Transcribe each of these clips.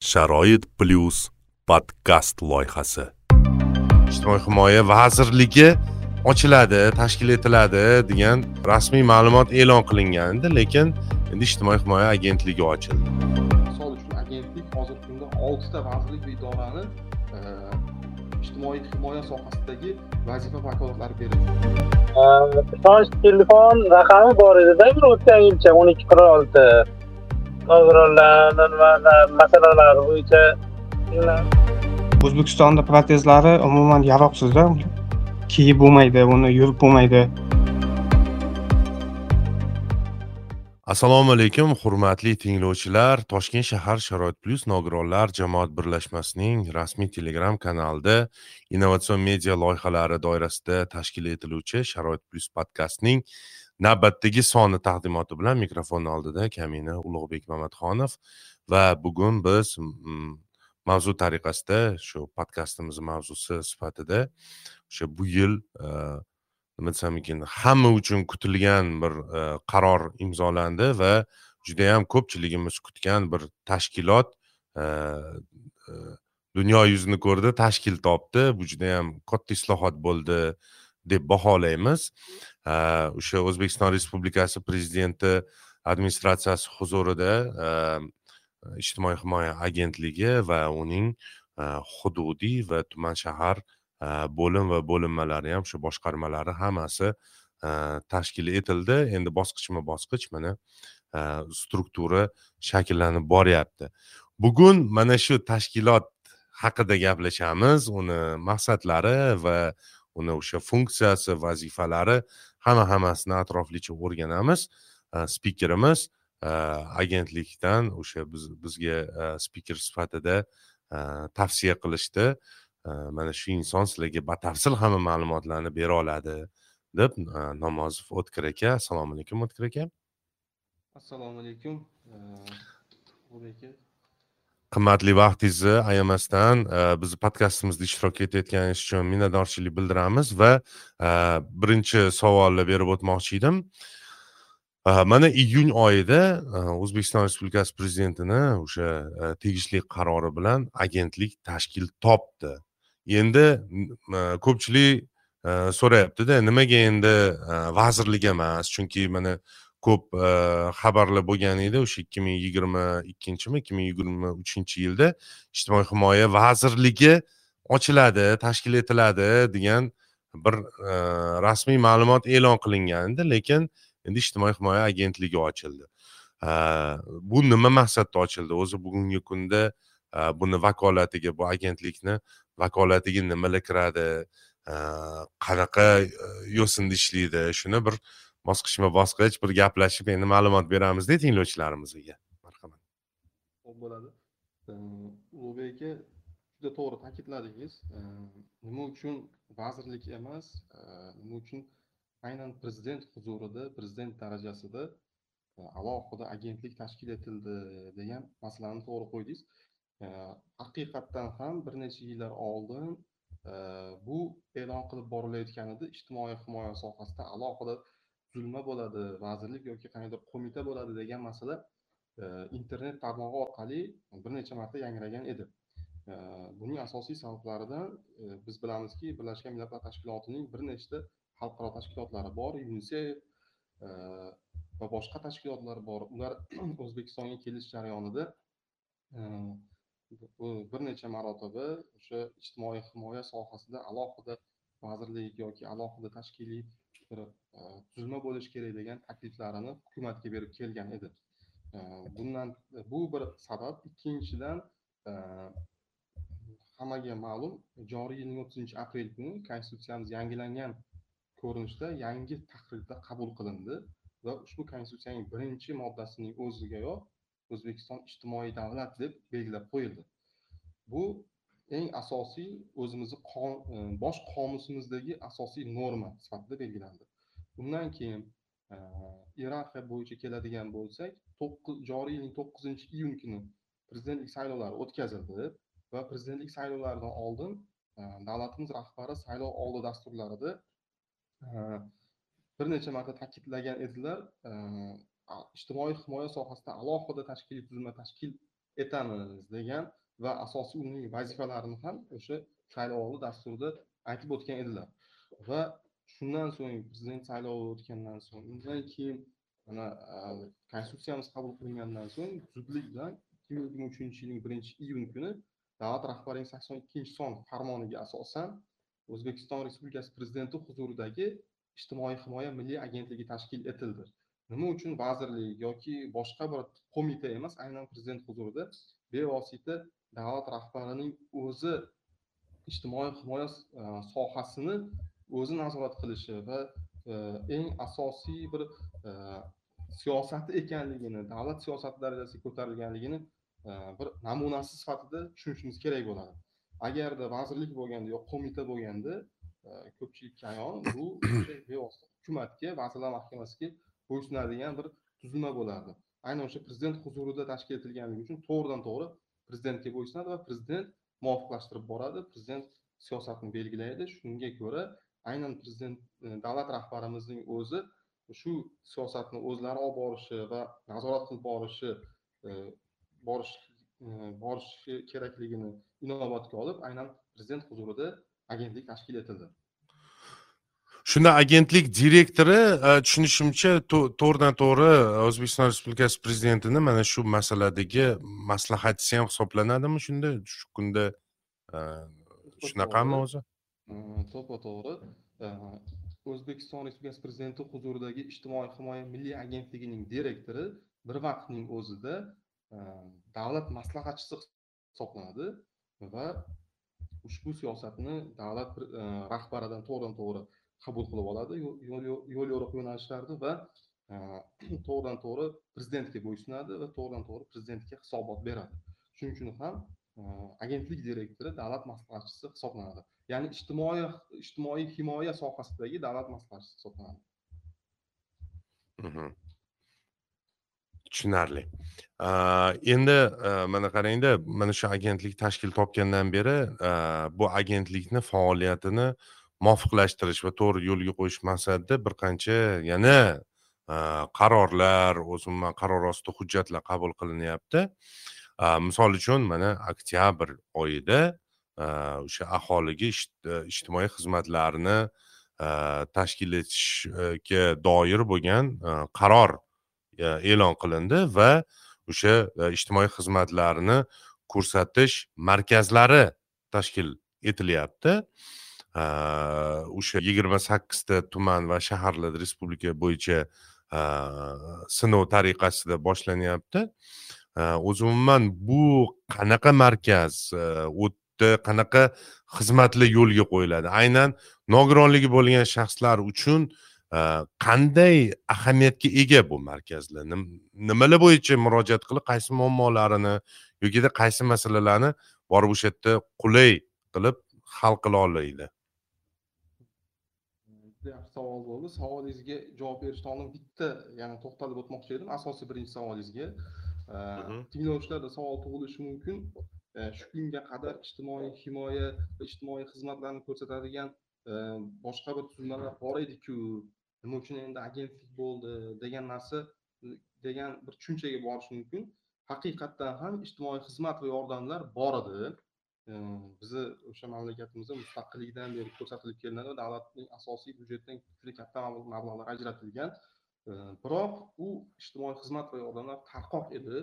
sharoit plyus podkast loyihasi. Ijtimoiy himoya vazirligi ochiladi tashkil etiladi degan rasmiy ma'lumot e'lon qilingandi lekin endi ijtimoiy himoya agentligi ochildi. Misol uchun agentlik hozirgi kunda oltita vazirlik va idorani e, ijtimoiy himoya sohasidagi vazifa vakolatlari beradi. Ishonch telefon raqami bor edida bir o'tgan yilcha o'n ikki qirq olti nogironlarni masalalar bo'yicha o'zbekistonda protezlari umuman yaroqsizda kiyib bo'lmaydi uni yurib bo'lmaydi. Assalomu alaykum hurmatli tinglovchilar. Toshkent shahar sharoit plyus nogironlar jamoat birlashmasining rasmiy telegram kanalida innovatsion media loyihalari doirasida tashkil etiluvchi sharoit plyus podkastning navbatdagi soni taqdimoti bilan mikrofon oldida kamina ulug'bek mamatxonov va bugun biz mavzu tariqasida shu podkastimiz mavzusi sifatida o'sha bu yil e, nima desam ekan hamma uchun kutilgan bir e, qaror imzolandi va judayam ko'pchiligimiz kutgan bir tashkilot e, dunyo yuzini ko'rdi tashkil topdi. Bu judayam katta islohot bo'ldi deb baholaymiz. O'sha o'zbekiston respublikasi prezidenti administratsiyasi huzurida ijtimoiy himoya agentligi va uning hududiy va tuman shahar bo'lim va bo'linmalari ham shu boshqarmalari hammasi tashkil etildi endi bosqichma bosqich mana struktura shakllanib boryapti. Bugun mana shu tashkilot haqida gaplashamiz. Uni maqsadlari va uni o'sha funksiyasi vazifalari hamma hammasini atroflicha o'rganamiz. Э, spikerimiz э, agentlikdan o'sha biz bizga э, spiker sifatida tavsiya qilishdi. Mana shu inson sizlarga batafsil hamma ma'lumotlarni bera oladi deb e, namozov o'tkir aka. Assalomu alaykum o'tkir aka. Assalomu alaykum. Aka. Qimmatli vaqtingizni ayamasdan e, bizni podkastimizda ishtirok etayotganingiz uchun minnatdorchilik bildiramiz va e, birinchi savolni berib o'tmoqchi edim. E, mana iyun oyida o'zbekiston respublikasi prezidentini o'sha tegishli qarori bilan agentlik tashkil topdi. Endi ko'pchilik so'rayaptida nimaga endi vazirlik emas? Chunki mana ko'p e, xabarlar bo'lgan edi o'sha ikki ming yigirma ikkinchimi ikki ming yigirma uchinchi yilda ijtimoiy himoya vazirligi ochiladi tashkil etiladi degan bir e, rasmiy ma'lumot e'lon qilingandi lekin endi ijtimoiy himoya agentligi ochildi. E, bu nima maqsadda ochildi? O'zi bugungi kunda buni vakolatiga bu agentlikni vakolatiga nimalar kiradi? Qanaqa yo'sinda ishlaydi shuni bir bosqichma bosqich bir gaplashib endi ma'lumot beramizda tinglovchilarimizga marhamat. Ho'p bo'ladi. Ulug'bek aka juda to'g'ri ta'kidladingiz. Nima uchun vazirlik emas nima uchun aynan prezident huzurida prezident darajasida alohida agentlik tashkil etildi degan masalani to'g'ri qo'ydingiz. Haqiqatdan ham bir necha yillar oldin bu e'lon qilib borilayotgan edi ijtimoiy himoya sohasida alohida tuzilma bo'ladi vazirlik yoki qandaydir qo'mita bo'ladi degan masala e, internet tarmog'i orqali bir necha marta yangragan edi. E, buning asosiy sabablaridan e, biz bilamizki birlashgan millatlar tashkilotining bir nechta xalqaro tashkilotlari bor unisef va boshqa tashkilotlar bor. Ular o'zbekistonga kelish jarayonida bir necha marotaba o'sha ijtimoiy himoya sohasida alohida vazirlik yoki alohida tashkiliy bir e, tuzilma bo'lishi kerak degan takliflarini hukumatga berib kelgan edi. E, bundan e, bu bir sabab. Ikkinchidan hammaga ma'lum joriy yilning o'ttizinchi aprel kuni konstitutsiyamiz yangilangan ko'rinishda yangi tahrirda qabul qilindi va ushbu konstitutsiyaning birinchi moddasining o'zigayoq o'zbekiston ijtimoiy davlat deb belgilab qo'yildi. Bu eng asosiy o'zimizni e, bosh qomusimizdagi asosiy norma sifatida belgilandi. Undan keyin e, iyerarxiya bo'yicha keladigan bo'lsak joriy yilning to'qqizinchi iyun kuni prezidentlik saylovlari o'tkazildi va prezidentlik saylovlaridan oldin e, davlatimiz rahbari saylov oldi dasturlarida bir necha marta ta'kidlagan edilar ijtimoiy himoya sohasida alohida tashkiliy tuzilma tashkil etamiz degan va asosiy umumiy vazifalarini ham o'sha saylovoldi dasturida aytib o'tgan edilar. Va shundan so'ng prezident saylovi o'tgandan so'ng undan keyin mana konstitutsiyamiz qabul qilingandan so'ng zudlik bilan ikki ming yigirma uchinchi yilning birinchi iyun kuni davlat rahbarining sakson ikkinchi son farmoniga asosan o'zbekiston respublikasi prezidenti huzuridagi ijtimoiy himoya milliy agentligi tashkil etildi. Nima uchun vazirlik yoki boshqa bir qo'mita emas aynan prezident huzurida bevosita davlat rahbarining o'zi ijtimoiy himoya e, sohasini o'zi nazorat qilishi va e, eng asosiy bir e, siyosati ekanligini davlat siyosati darajasiga ko'tarilganligini bir namunasi sifatida tushunishimiz kerak bo'ladi. Agarda vazirlik bo'lganda yo qo'mita bo'lganda ko'pchilikka ayon bu bevosita hukumatga vazirlar mahkamasiga bo'ysunadigan bir tuzilma bo'lardi. Aynan o'sha prezident huzurida tashkil etilganligi uchun to'g'ridan to'g'ri prezidentga bo'ysunadi va prezident muvofiqlashtirib boradi. Prezident siyosatni belgilaydi. Shunga ko'ra aynan prezident e, davlat rahbarimizning o'zi shu siyosatni o'zlari olib borishi va nazorat qilib borishi e, borish e, borishi kerakligini inobatga olib aynan prezident huzurida agentlik tashkil etildi. Shunda agentlik direktori tushunishimcha to'g'ridan to'g'ri o'zbekiston respublikasi prezidentini mana shu masaladagi maslahatchisi ham hisoblanadimi shunda? Shu kunda shunaqami o'zi? To'ppa to'g'ri. O'zbekiston respublikasi prezidenti huzuridagi ijtimoiy himoya milliy agentligining direktori bir vaqtning o'zida davlat maslahatchisi hisoblanadi va ushbu siyosatni davlat rahbaridan to'g'ridan to'g'ri qabul qilib oladi yo'l yo'riq yo'nalishlarni va e, to'g'ridan to'g'ri prezidentga bo'ysunadi va to'g'ridan to'g'ri prezidentga hisobot beradi. Shuning uchun ham e, agentlik direktori davlat maslahatchisi hisoblanadi. Ya'ni ijtimoiy ijtimoiy himoya sohasidagi davlat maslahatchisi hisoblanadi. Mhmm. Tushunarli. E, endi mana qarangda mana shu agentlik tashkil topgandan beri bu agentlikni faoliyatini muvofiqlashtirish va to'g'ri yo'lga qo'yish maqsadida bir qancha yana qarorlar o'zi umuman qaror osti hujjatlar qabul qilinyapti. Misol uchun mana oktyabr oyida o'sha aholiga e, ijtimoiy xizmatlarni tashkil etishga doir bo'lgan qaror e, e'lon qilindi va o'sha e, ijtimoiy xizmatlarni ko'rsatish markazlari tashkil etilyapti. O'sha yigirma sakkizta tuman va shaharlarda respublika bo'yicha sinov tariqasida boshlanyapti o'zi umuman bu qanaqa markaz u qanaqa xizmatlar yo'lga qo'yiladi aynan nogironligi bo'lgan shaxslar uchun qanday ahamiyatga ega bu markazlar nimalar bo'yicha murojaat qilib qaysi muammolarini yokida qaysi masalalarni borib o'sha yerda qulay qilib hal qila oladi yaxshi savol bo'ldi. Savolingizga javob berishdan oldin bitta yana to'xtalib o'tmoqchi edim. Asosiy birinchi savolingizga. Tinglovchilarda savol tug'ilishi mumkin. Shu kunga qadar ijtimoiy himoya va ijtimoiy xizmatlarni ko'rsatadigan boshqa bir tuzilmalar bor ediku. Nima uchun endi agentlik bo'ldi degan narsa degan bir tushunchaga borish mumkin. Haqiqatdan ham ijtimoiy xizmat va yordamlar bor edi bizni o'sha mamlakatimizda mustaqillikdan beri ko'rsatilib kelinadi davlatning asosiy byudjetdan juda katta mablag'lar ajratilgan. Biroq u ijtimoiy xizmat va yordamlar tarqoq edi.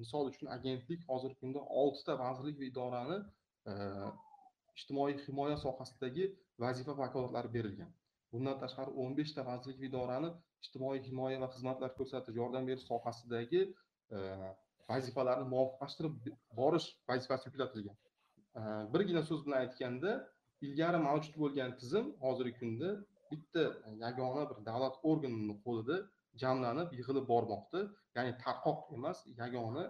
Misol uchun agentlik hozirgi kunda oltita vazirlik va idorani ijtimoiy himoya sohasidagi vazifa vakolatlari berilgan. Bundan tashqari o'n beshta vazirlik va idorani ijtimoiy himoya va xizmatlar ko'rsatish yordam berish sohasidagi vazifalarni muvofiqlashtirib borish vazifasi yuklatilgan birgina so'z bilan aytganda ilgari mavjud bo'lgan tizim hozirgi kunda bitta yagona bir davlat organini qo'lida jamlanib yig'ilib bormoqda. Ya'ni tarqoq emas yagona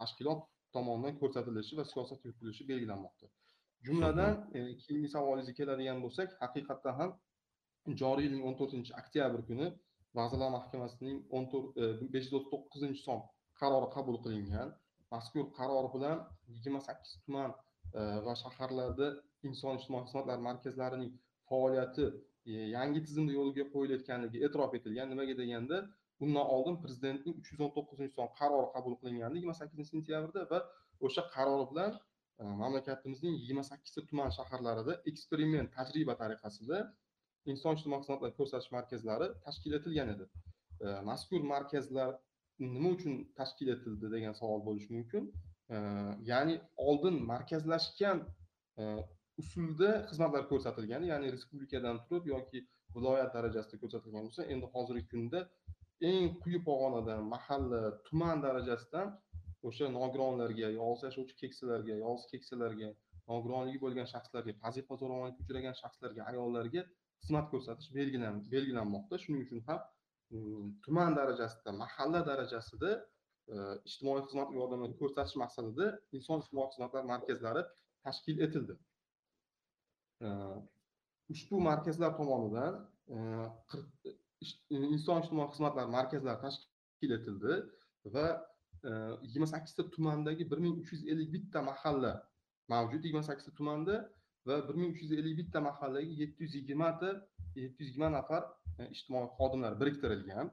tashkilot tomonidan ko'rsatilishi va siyosat yuritilishi belgilanmoqda. Jumladan e, keyingi savolingizga keladigan bo'lsak haqiqatdan ham joriy yilning o'n to'rtinchi oktyabr kuni vazirlar mahkamasining o'n to'rt e, besh yuz o'ttiz to'qqizinchi son qarori qabul qilingan mazkur qaror bilan yigirma sakkiz tuman e, va shaharlarda inson ijtimoiy xizmatlar markazlarining faoliyati e, yangi tizimda yo'lga qo'yilayotganligi e'tirof etilgan. Nimaga deganda bundan oldin prezidentning uch yuz o'n to'qqizinchi son qarori qabul qilingandi yigirma sakkizinchi sentyabrda va o'sha qaror bilan e, mamlakatimizning yigirma sakkizta tuman shaharlarida eksperiment tajriba tariqasida inson ijtimoiy xizmatlar ko'rsatish markazlari tashkil etilgan edi. Mazkur markazlar nima uchun tashkil etildi degan savol bo'lishi mumkin? Ya'ni oldin markazlashgan usulda xizmatlar ko'rsatilgan ya'ni respublikadan turib yoki viloyat darajasida ko'rsatilgan bo'lsa endi hozirgi kunda eng quyi pog'onadan mahalla tuman darajasidan o'sha nogironlarga yolg'iz yashovchi keksalarga yolg'iz keksalarga nogironligi bo'lgan shaxslarga vazifa zo'ravonlikka uchragan shaxslarga ayollarga xizmat ko'rsatish belgilanmoqda. Shuning uchun ham tuman darajasida mahalla darajasida e, ijtimoiy xizmat yordamini ko'rsatish maqsadida inson ijtimoiy xizmatlar markazlari tashkil etildi. E, ushbu markazlar tomonidan e, qirq- ish- e, inson ijtimoiy xizmatlar markazlari tashkil etildi va yigirma sakkizta tumandagi bir ming uch yuz ellik bitta mahalla mavjud. Yigirma sakkizta tumanda va bir ming uch yuz ellik bitta mahallaga yetti yuz yigirmata yetti yuz yigirma nafar E, ijtimoiy xodimlar biriktirilgan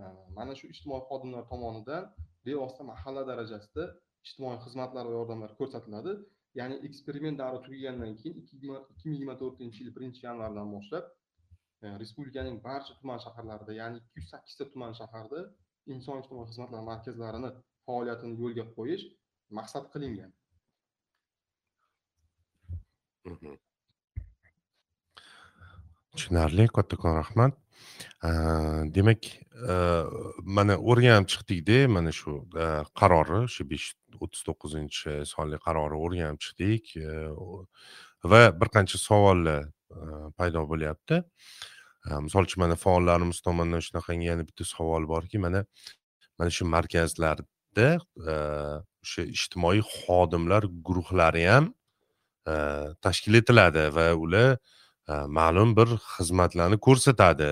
e, mana shu ijtimoiy xodimlar tomonidan bevosita mahalla darajasida ijtimoiy xizmatlar va yordamlar ko'rsatiladi. Ya'ni eksperiment davri tugagandan keyin ikki yigirma ikki ming yigirma to'rtinchi yil birinchi yanvardan boshlab e, respublikaning barcha tuman shaharlarida ya'ni ikki yuz sakkizta tuman shaharda inson ijtimoiy xizmatlar markazlarini faoliyatini yo'lga qo'yish maqsad qilingan. Mhmm. Tushunarli kattakon rahmat. Demak mana o'rganib chiqdikda mana shu qarori shu besh o'ttiz to'qqizinchi sonli qarori o'rganib chiqdik. Va bir qancha savollar paydo bo'lyapti. Misol uchun mana faollarimiz tomonidan shunaqangi yana bitta savol borki mana mana shu markazlarda o'sha ijtimoiy xodimlar guruhlari ham tashkil etiladi va ular Э, ma'lum bir xizmatlarni ko'rsatadi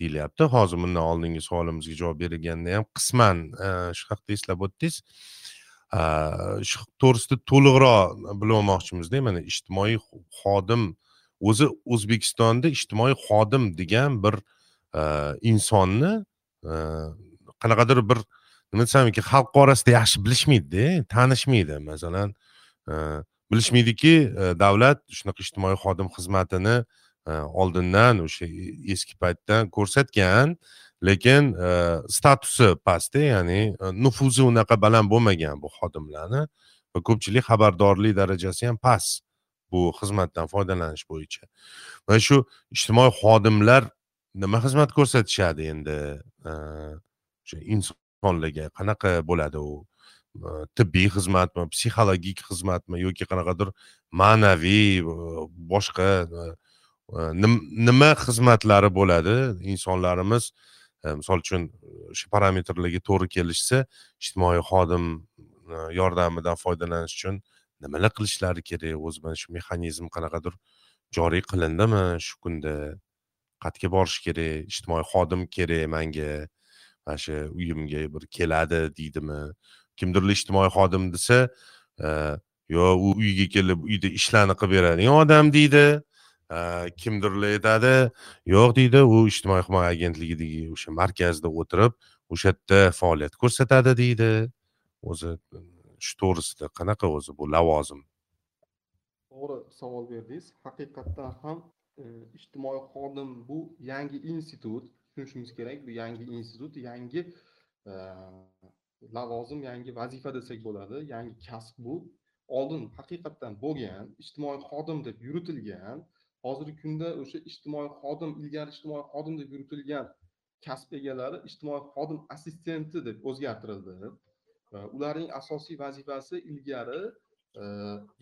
deyilyapti hozir bundan oldingi savolimizga javob berilganda ham qisman e, shu haqda eslab o'tdingiz. E, shu to'g'risida to'liqroq bilib mana ijtimoiy xodim o'zi o'zbekistonda ijtimoiy xodim degan bir e, insonni qanaqadir bir nima desam ekan xalq orasida yaxshi bilishmaydida tanishmaydi. Masalan bilishmaydiki e, davlat shunaqa ijtimoiy xodim xizmatini e, oldindan o'sha e, eski paytdan ko'rsatgan lekin statusi pastda ya'ni nufuzi unaqa baland bo'lmagan bu xodimlarni va ko'pchilik xabardorlik darajasi ham past bu xizmatdan foydalanish bo'yicha. Va shu ijtimoiy xodimlar nima xizmat ko'rsatishadi endi? O'sha insonlarga qanaqa bo'ladi u? Tibbiy xizmatmi psixologik xizmatmi yoki qanaqadir ma'naviy boshqa nima xizmatlari bo'ladi insonlarimiz misol uchun o'sha parametrlarga to'g'ri kelishsa ijtimoiy xodim yordamidan foydalanish uchun nimalar qilishlari kerak o'zi mana shu mexanizm qanaqadir joriy qilindimi shu kunda? Qayerga borish kerak? Ijtimoiy xodim kerak manga mana shu uyimga bir keladi deydimi? Kimdirlar ijtimoiy xodim desa yo u uyga kelib uyda ishlarni qilib beradigan odam deydi kimdirlar aytadi? Yo'q deydi u ijtimoiy himoya agentligidagi o'sha markazda o'tirib o'sha yerda faoliyat ko'rsatadi deydi. O'zi shu to'g'risida qanaqa o'zi bu lavozim? To'g'ri savol berdingiz. Haqiqatdan ham e, ijtimoiy xodim bu yangi institut. Tushunishimiz kerak bu yangi institut yangi e, lavozim yangi vazifa desak bo'ladi yangi kasb bu. Oldin haqiqatdan bo'lgan ijtimoiy xodim deb yuritilgan hozirgi kunda o'sha ijtimoiy xodim ilgari ijtimoiy xodim deb yuritilgan kasb egalari ijtimoiy xodim assistenti deb o'zgartirildi. Ularning asosiy vazifasi ilgari e,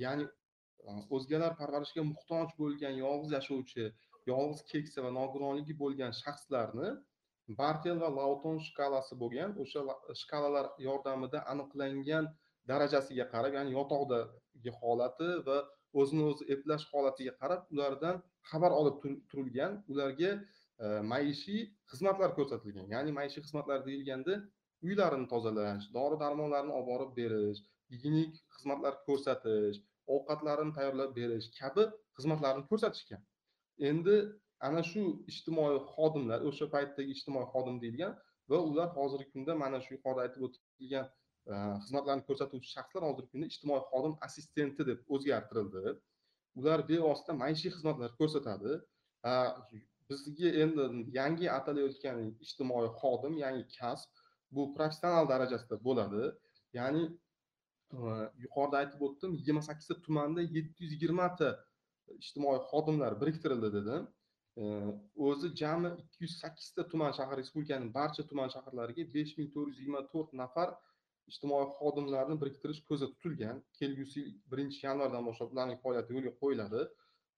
ya'ni e, o'zgalar parvarishiga muhtoj bo'lgan yolg'iz yashovchi yolg'iz keksa va nogironligi bo'lgan shaxslarni bartel va lauton shkalasi bo'lgan o'sha shkalalar yordamida aniqlangan darajasiga qarab ya'ni yotoqdagi holati va o'zini o'zi eplash holatiga qarab ulardan xabar olib turilgan ularga e, maishiy xizmatlar ko'rsatilgan. Ya'ni maishiy xizmatlar deyilganda uylarini tozalash dori darmonlarni olib borib berish gigiyenik xizmatlar ko'rsatish ovqatlarini tayyorlab berish kabi xizmatlarni ko'rsatishgan. Endi ana shu ijtimoiy xodimlar o'sha paytdagi ijtimoiy xodim deyilgan va ular hozirgi kunda mana shu yuqorida aytib o'tilgan e, xizmatlarni ko'rsatuvchi shaxslar hozirgi kunda ijtimoiy xodim assistenti deb o'zgartirildi. Ular bevosita maishiy xizmatlar ko'rsatadi. Bizga endi yangi atalayotgan ijtimoiy xodim yangi kasb bu professional darajasida bo'ladi. Ya'ni e, yuqorida aytib o'tdim yigirma sakkizta tumanda yetti yuz yigirmata ijtimoiy xodimlar biriktirildi dedim. O'zi jami ikki yuz sakkizta tuman shahar respublikaning barcha tuman shaharlariga besh ming to'rt yuz yigirma to'rt nafar ijtimoiy xodimlarni biriktirish ko'zda tutilgan. Kelgusi yil birinchi yanvardan boshlab ularning faoliyati yo'lga qo'yiladi.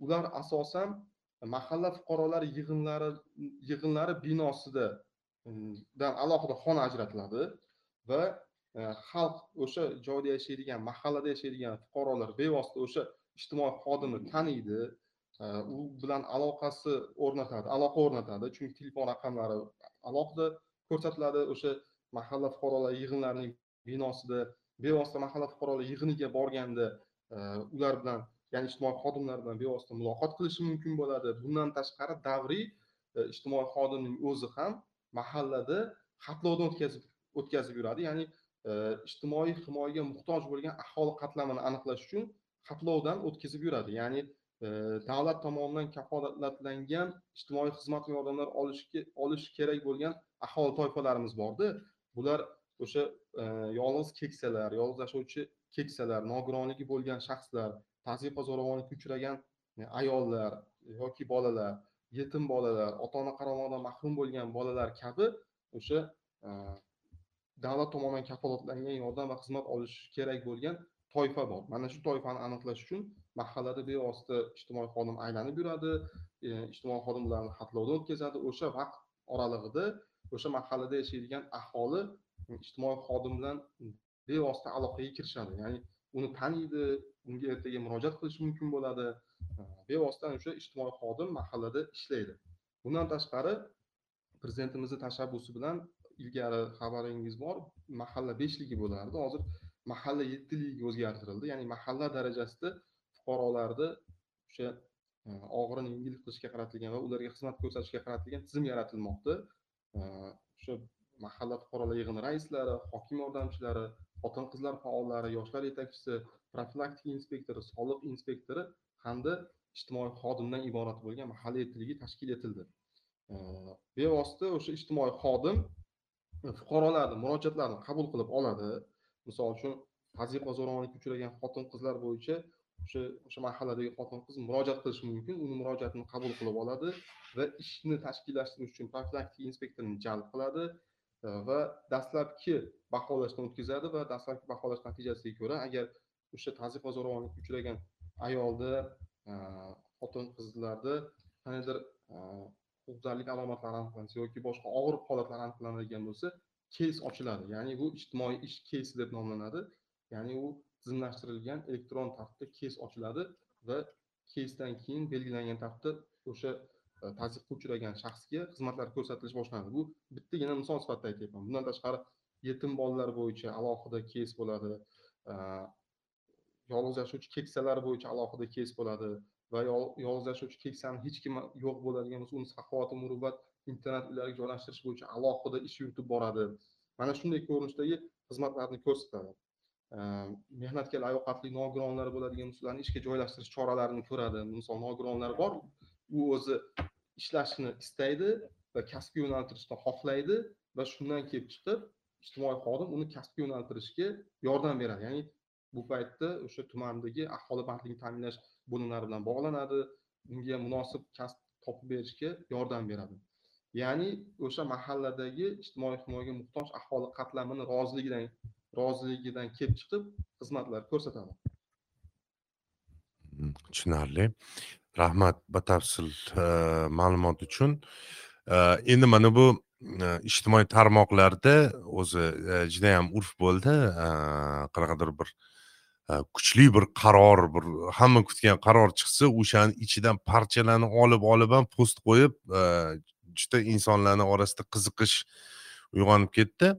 Ular asosan mahalla fuqarolar yig'inlari yig'inlari binosida dan alohida xona ajratiladi va e, xalq o'sha joyda yashaydigan mahallada yashaydigan fuqarolar bevosita o'sha ijtimoiy xodimni taniydi. U bilan aloqasi o'rnatadi aloqa o'rnatadi chunki telefon raqamlari alohida ko'rsatiladi. O'sha mahalla fuqarolar yig'inlarining binosida bevosita mahalla fuqarolar yig'iniga borganda e, ular bilan ya'ni ijtimoiy xodimlar bilan bevosita muloqot qilishi mumkin bo'ladi. Bundan tashqari davriy e, ijtimoiy xodimning o'zi ham mahallada xatlovdan o'tkazib o'tkazib yuradi. Ya'ni e, ijtimoiy himoyaga muhtoj bo'lgan aholi qatlamini aniqlash uchun xatlovdan o'tkazib yuradi. Ya'ni davlat tomonidan kafolatlangan ijtimoiy xizmat va yordamlar olishga olish kerak bo'lgan aholi toifalarimiz borda bular o'sha e, yolg'iz keksalar yolg'iz yashovchi keksalar nogironligi bo'lgan shaxslar tazyiqa zo'ravonlikka uchragan e, ayollar yoki bolalar yetim bolalar ota ona qaramog'idan mahrum bo'lgan bolalar kabi o'sha e, davlat tomonidan kafolatlangan yordam va xizmat olishi kerak bo'lgan toifa bor mana shu toifani aniqlash uchun mahallada bevosita ijtimoiy xodim aylanib yuradi e, ijtimoiy xodim ularni xatlovdan o'tkazadi. O'sha vaqt oralig'ida o'sha mahallada yashaydigan aholi e, ijtimoiy xodim bilan bevosita aloqaga kirishadi. Ya'ni uni taniydi unga ertaga murojaat qilish mumkin bo'ladi. E, bevosita o'sha ijtimoiy xodim mahallada ishlaydi. Bundan tashqari prezidentimizni tashabbusi bilan ilgari xabaringiz bor. Mahalla beshligi bo'lardi. Hozir mahalla yettiligiga o'zgartirildi. Ya'ni mahalla darajasida fuqarolarni o'sha e, og'irini yengil qilishga qaratilgan va ularga xizmat ko'rsatishga qaratilgan tizim yaratilmoqda. E, o'sha mahalla fuqarolar yig'ini raislari hokim yordamchilari xotin qizlar faollari yoshlar yetakchisi profilaktika inspektori soliq inspektori hamda ijtimoiy xodimdan iborat bo'lgan mahalla yettiligi tashkil etildi. E, bevosita o'sha ijtimoiy xodim fuqarolarni murojaatlarini qabul qilib oladi. Misol uchun tazyiq zo'ravonlikka uchragan xotin qizlar bo'yicha o'sha o'sha mahalladagi xotin qiz murojaat qilishi mumkin. Uni murojaatini qabul qilib oladi va ishni tashkillashtirish uchun profilaktika inspektorini jalb qiladi e, va dastlabki baholashdan o'tkazadi va dastlabki baholash natijasiga ko'ra agar o'sha tazyiq va zo'ravonlikka uchragan ayolda e, xotin qizlarda qandaydir e, huquqbuzarlik alomatlari aniqlansa yoki boshqa og'ir holatlar aniqlanadigan bo'lsa keys ochiladi. Ya'ni bu ijtimoiy ish keysi deb nomlanadi. Ya'ni u tizimlashtirilgan elektron tartibda keys ochiladi va keysdan keyin belgilangan tartibda o'sha e, tazyiqqa uchragan shaxsga xizmatlar ko'rsatilishi boshlanadi. Bu bittagina misol sifatida aytyapman. Bundan tashqari yetim bolalar bo'yicha alohida keys bo'ladi e, yolg'iz yashovchi keksalar bo'yicha alohida keys bo'ladi va yolg'iz yashovchi keksani hech kim yo'q bo'ladigan bo'lsa uni saxovati muruvvat internet uylariga joylashtirish bo'yicha alohida ish yuritib boradi. Mana shunday ko'rinishdagi xizmatlarni ko'rsatadi. Ehm, mehnatga layoqatli nogironlar bo'ladigan bo'lsa ularni ishga joylashtirish choralarini ko'radi. Misol nogironlar bor u o'zi ishlashni istaydi va kasbga yo'naltirishni xohlaydi va shundan kelib chiqib ijtimoiy xodim uni kasbga yo'naltirishga yordam beradi. Ya'ni bu paytda o'sha tumandagi aholi bandligini ta'minlash bo'limlari bilan bog'lanadi. Unga munosib kasb topib berishga yordam beradi. Ya'ni o'sha mahalladagi ijtimoiy himoyaga muhtoj aholi qatlamini roziligidan roziligidan kelib chiqib xizmatlar ko'rsatadi. Hmm, tushunarli. Rahmat batafsil e, ma'lumot uchun. E, endi mana bu e, ijtimoiy tarmoqlarda o'zi judayam urf bo'ldi. Qanaqadir bir kuchli bir qaror bir hamma kutgan qaror chiqsa o'shani ichidan parchalarni olib olib ham post qo'yib juda insonlarni orasida qiziqish uyg'onib ketdi.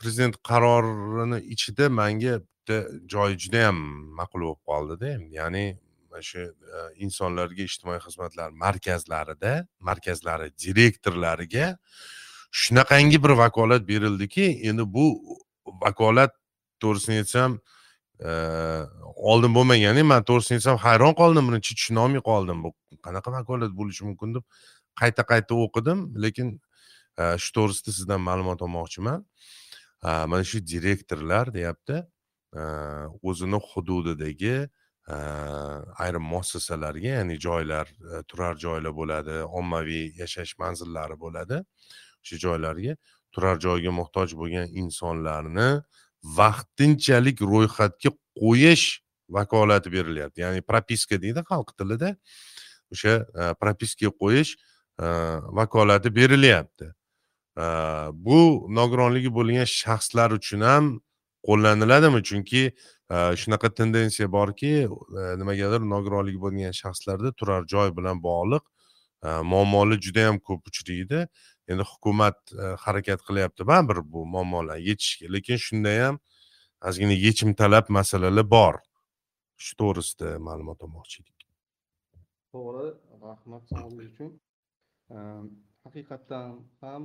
Prezident qarorini ichida manga bitta joyi judayam ma'qul bo'lib qoldida. Ya'ni mana shu insonlarga ijtimoiy xizmatlar markazlarida markazlari direktorlariga shunaqangi bir vakolat berildiki endi bu vakolat to'g'risini aytsam oldin bo'lmagan man to'g'risini aytsam hayron qoldim. Birinchi tushunolmay qoldim. Bu qanaqa vakolat bo'lishi mumkin deb qayta qayta o'qidim lekin e, shu to'g'risida sizdan ma'lumot olmoqchiman. E, mana shu direktorlar deyapti e, o'zini hududidagi ayrim muassasalarga ya'ni joylar turar joylar bo'ladi ommaviy yashash manzillari bo'ladi. O'sha joylarga turar joyga muhtoj bo'lgan insonlarni vaqtinchalik ro'yxatga qo'yish vakolati berilyapti. Ya'ni propiska deydi xalq tilida. O'sha propiskaga qo'yish vakolati berilyapti. Bu nogironligi bo'lgan shaxslar uchun ham qo'llaniladimi? Chunki shunaqa tendensiya borki nimagadir nogironligi bo'lgan shaxslarda turar joy bilan bog'liq muammolar juda yam ko'p uchraydi. Endi hukumat harakat qilyapti baribir bu muammolarni yechishga lekin shunda ham ozgina yechim talab masalalar bor. Shu to'g'risida ma'lumot olmoqchi edik. To'g'ri rahmat. Savolingiz uchun. Haqiqatdan ham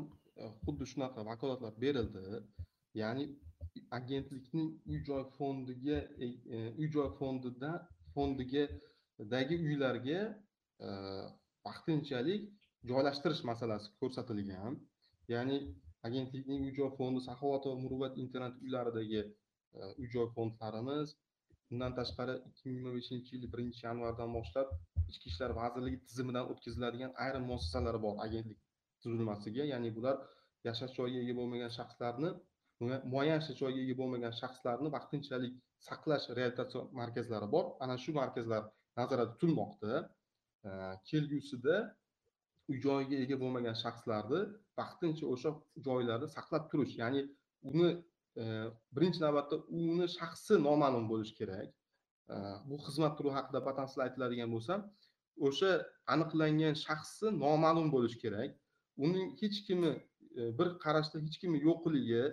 xuddi shunaqa vakolatlar berildi ya'ni agentlikning uy joy fondiga uy joy fondida fondigidagi uylarga vaqtinchalik joylashtirish masalasi ko'rsatilgan ya'ni agentlikning uy joy fondi saxovat va muruvvat internet uylaridagi uy joy fondlarimiz bundan tashqari ikki ming yigirma beshinchi yil birinchi yanvardan boshlab ichki ishlar vazirligi tizimidan o'tkaziladigan ayrim muassasalar bor. Agentlik tuzilmasiga ya'ni bular yashash joyiga ega bo'lmagan shaxslarni muayyan yashash joyiga ega bo'lmagan shaxslarni vaqtinchalik saqlash reabilitatsiya markazlari bor. Ana shu markazlar nazarda tutilmoqda. Kelgusida uy joyiga ega bo'lmagan shaxslarni vaqtincha o'sha joylarda saqlab turish ya'ni uni birinchi navbatda uni shaxsi noma'lum bo'lishi kerak. Bu xizmat turi haqida batafsil aytiladigan bo'lsa o'sha aniqlangan shaxsi noma'lum bo'lishi kerak. Uning hech kimi bir qarashda hech kimi yo'qligi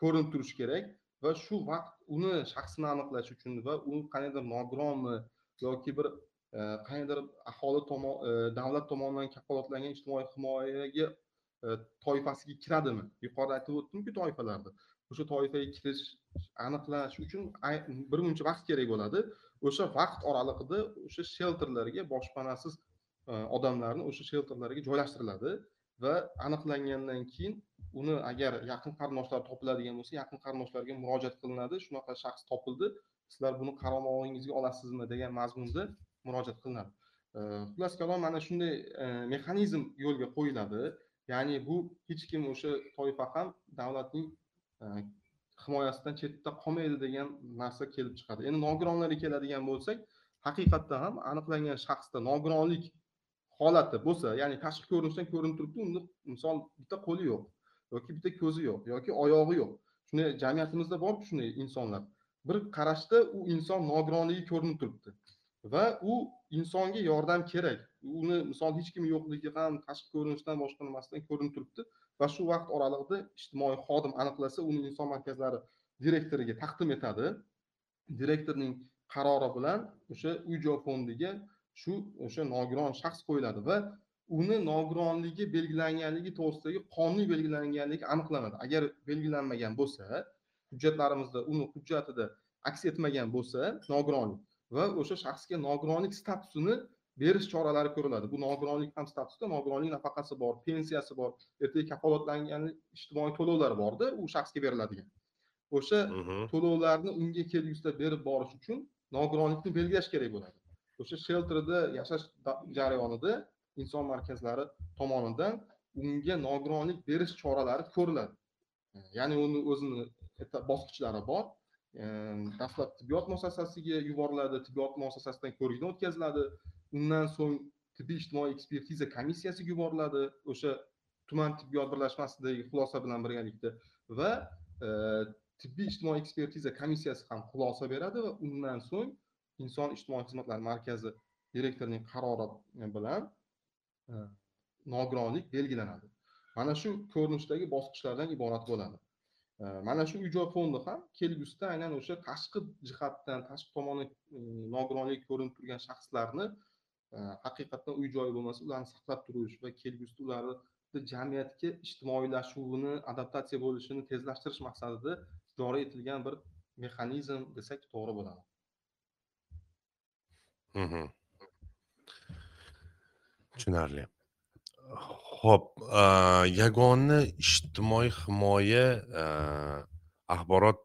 ko'rinib turishi kerak va shu vaqt uni shaxsini aniqlash uchun va u qandaydir nogironmi yoki bir qandaydir aholi tomon davlat tomonidan kafolatlangan ijtimoiy himoyaga toifasiga kiradimi? Yuqorida aytib o'tdimku toifalarni o'sha toifaga kirish aniqlash uchun bir muncha vaqt kerak bo'ladi. O'sha vaqt oralig'ida o'sha shelterlarga boshpanasiz e, odamlarni o'sha shelterlarga joylashtiriladi va aniqlangandan keyin uni agar yaqin qarindoshlar topiladigan bo'lsa yaqin qarindoshlarga murojaat qilinadi. Shunaqa shaxs topildi. Sizlar buni qaramog'ingizga olasizmi degan mazmunda murojaat qilinadi. E, xullas kalom mana shunday e, mexanizm yo'lga qo'yiladi. Ya'ni bu hech kim o'sha toifa ham davlatning himoyasidan chetda qolmaydi degan narsa kelib chiqadi. Endi nogironlarga keladigan bo'lsak haqiqatdan ham aniqlangan shaxsda nogironlik holati bo'lsa ya'ni tashqi ko'rinishdan ko'rinib turibdi unda misol bitta qo'li yo'q yoki bitta ko'zi yo'q yoki oyog'i yo'q. Shunday jamiyatimizda borku shunday insonlar? Bir qarashda u inson nogironligi ko'rinib turibdi va u insonga yordam kerak. Uni misol hech kim yo'qligi ham tashqi ko'rinishdan boshqa nimasidan ko'rinib turibdi. Va shu vaqt oralig'ida ijtimoiy xodim aniqlasa uni inson markazlari direktoriga taqdim etadi. Direktorning qarori bilan o'sha uy joy fondiga shu o'sha nogiron shaxs qo'yiladi va uni nogironligi belgilanganligi to'g'risidagi qonuniy belgilanganligi aniqlanadi. Agar belgilanmagan bo'lsa hujjatlarimizda uni hujjatida aks etmagan bo'lsa nogironlik va o'sha shaxsga nogironlik statusini berish choralari ko'riladi. Bu nogironlik ham statusida nogironlik nafaqasi bor pensiyasi bor ertaga kafolatlangan ijtimoiy to'lovlar borda u shaxsga beriladigan. O'sha to'lovlarni unga kelgusida berib borish uchun nogironlikni belgilash kerak bo'ladi. O'sha shelterda yashash jarayonida inson markazlari tomonidan unga nogironlik berish choralari ko'riladi. Ya'ni uni o'zini bosqichlari bor. Dastlab tibbiyot muassasasiga yuboriladi tibbiyot muassasasidan ko'rikdan o'tkaziladi undan so'ng tibbiy ijtimoiy ekspertiza komissiyasiga yuboriladi o'sha tuman tibbiyot birlashmasidagi xulosa bilan birgalikda va e, tibbiy ijtimoiy ekspertiza komissiyasi ham xulosa beradi va undan so'ng inson ijtimoiy xizmatlar markazi direktorining qarori bilan e, nogironlik belgilanadi. Mana shu ko'rinishdagi bosqichlardan iborat bo'ladi. E, mana shu uy joy fondi ham kelgusida aynan o'sha tashqi jihatdan tashqi tomoni e, ko'rinib turgan shaxslarni haqiqatdan uy joyi bo'lmasa ularni saqlab turish va kelgusida ularni jamiyatga ijtimoiylashuvini adaptatsiya bo'lishini tezlashtirish maqsadida joriy etilgan bir mexanizm desak to'g'ri bo'ladi Mhm. tushunarli ho'p yagona ijtimoiy himoya axborot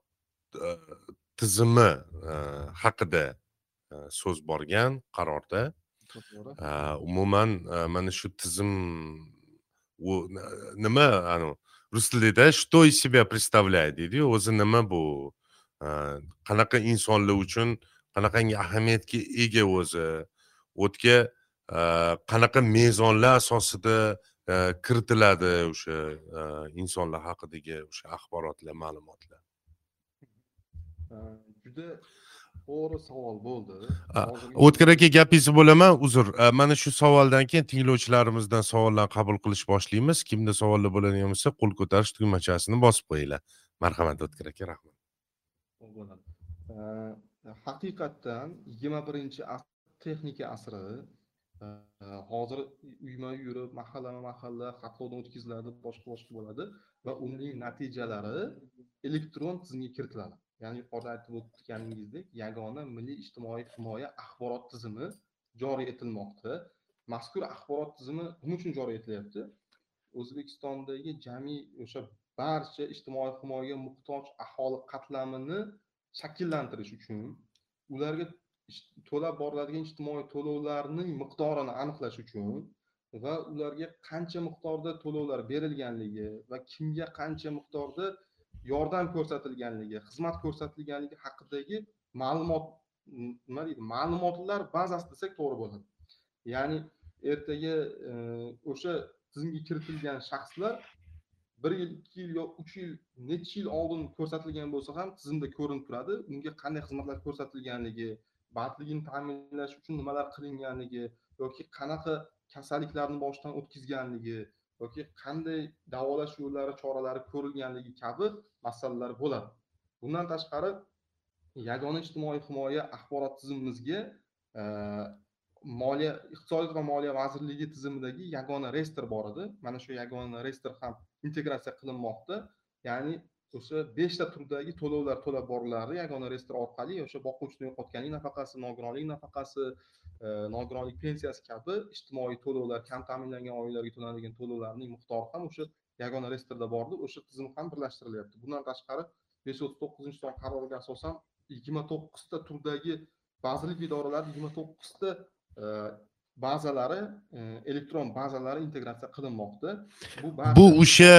tizimi haqida so'z borgan qarorda umuman mana shu tizim u nima anavi rus tilida что из себя представляет deydiyu o'zi nima bu qanaqa insonlar uchun qanaqangi ahamiyatga ega o'zi o'tga qanaqa mezonlar asosida kiritiladi o'sha insonlar haqidagi o'sha axborotlar ma'lumotlar? Juda to'g'ri savol bo'ldi. O'tkir aka gapingizni bo'laman uzr. Mana shu savoldan keyin tinglovchilarimizdan savollarni qabul qilish boshlaymiz. Kimda savollar bo'ladigan bo'lsa qo'l ko'tarish tugmachasini bosib qo'yinglar. Marhamat o'tkir aka rahmat haqiqatdan yigirma birinchi texnika asri hozir uyma uy yurib mahallama mahalla xatlovdan o'tkaziladi boshqa boshqa bo'ladi va uning natijalari elektron tizimga kiritiladi ya'ni yuqorida aytib o'tganingizdek yagona milliy ijtimoiy himoya axborot tizimi joriy etilmoqda. Mazkur axborot tizimi nima uchun joriy etilyapti? O'zbekistondagi jami o'sha barcha ijtimoiy himoyaga muhtoj aholi qatlamini shakllantirish uchun ularga to'lab boriladigan ijtimoiy to'lovlarning miqdorini aniqlash uchun va ularga qancha miqdorda to'lovlar berilganligi va kimga qancha miqdorda yordam ko'rsatilganligi xizmat ko'rsatilganligi haqidagi ma'lumot nima deydi ma'lumotlar bazasi desak to'g'ri bo'ladi. Ya'ni ertaga e, o'sha tizimga kiritilgan shaxslar bir yil ikki yil yo uch yil necha yil oldin ko'rsatilgan bo'lsa ham tizimda ko'rinib turadi. Unga qanday xizmatlar ko'rsatilganligi bandligini ta'minlash uchun nimalar qilinganligi yoki qanaqa kasalliklarni boshdan o'tkazganligi yoki qanday davolash yo'llari choralari ko'rilganligi kabi masalalar bo'ladi. Bundan tashqari yagona ijtimoiy himoya axborot tizimimizga moliya iqtisodiyot va moliya vazirligi tizimidagi yagona reyestr bor edi. Mana shu yagona reyestr ham integratsiya qilinmoqda. Ya'ni o'sha beshta turdagi to'lovlar to'lab boriladi yagona reyestr orqali o'sha boquvchini yo'qotganlik nafaqasi nogironlik nafaqasi e, nogironlik pensiyasi kabi ijtimoiy to'lovlar kam ta'minlangan oilalarga to'lanadigan to'lovlarning miqdori ham o'sha yagona reyestrda bordi o'sha tizim ham birlashtirilyapti bundan tashqari besh yuz o'ttiz to'qqizinchi son qaroriga asosan yigirma to'qqizta turdagi vazirlik idoralari yigirma to'qqizta e, bazalari e, elektron bazalari integratsiya qilinmoqda. Bu o'sha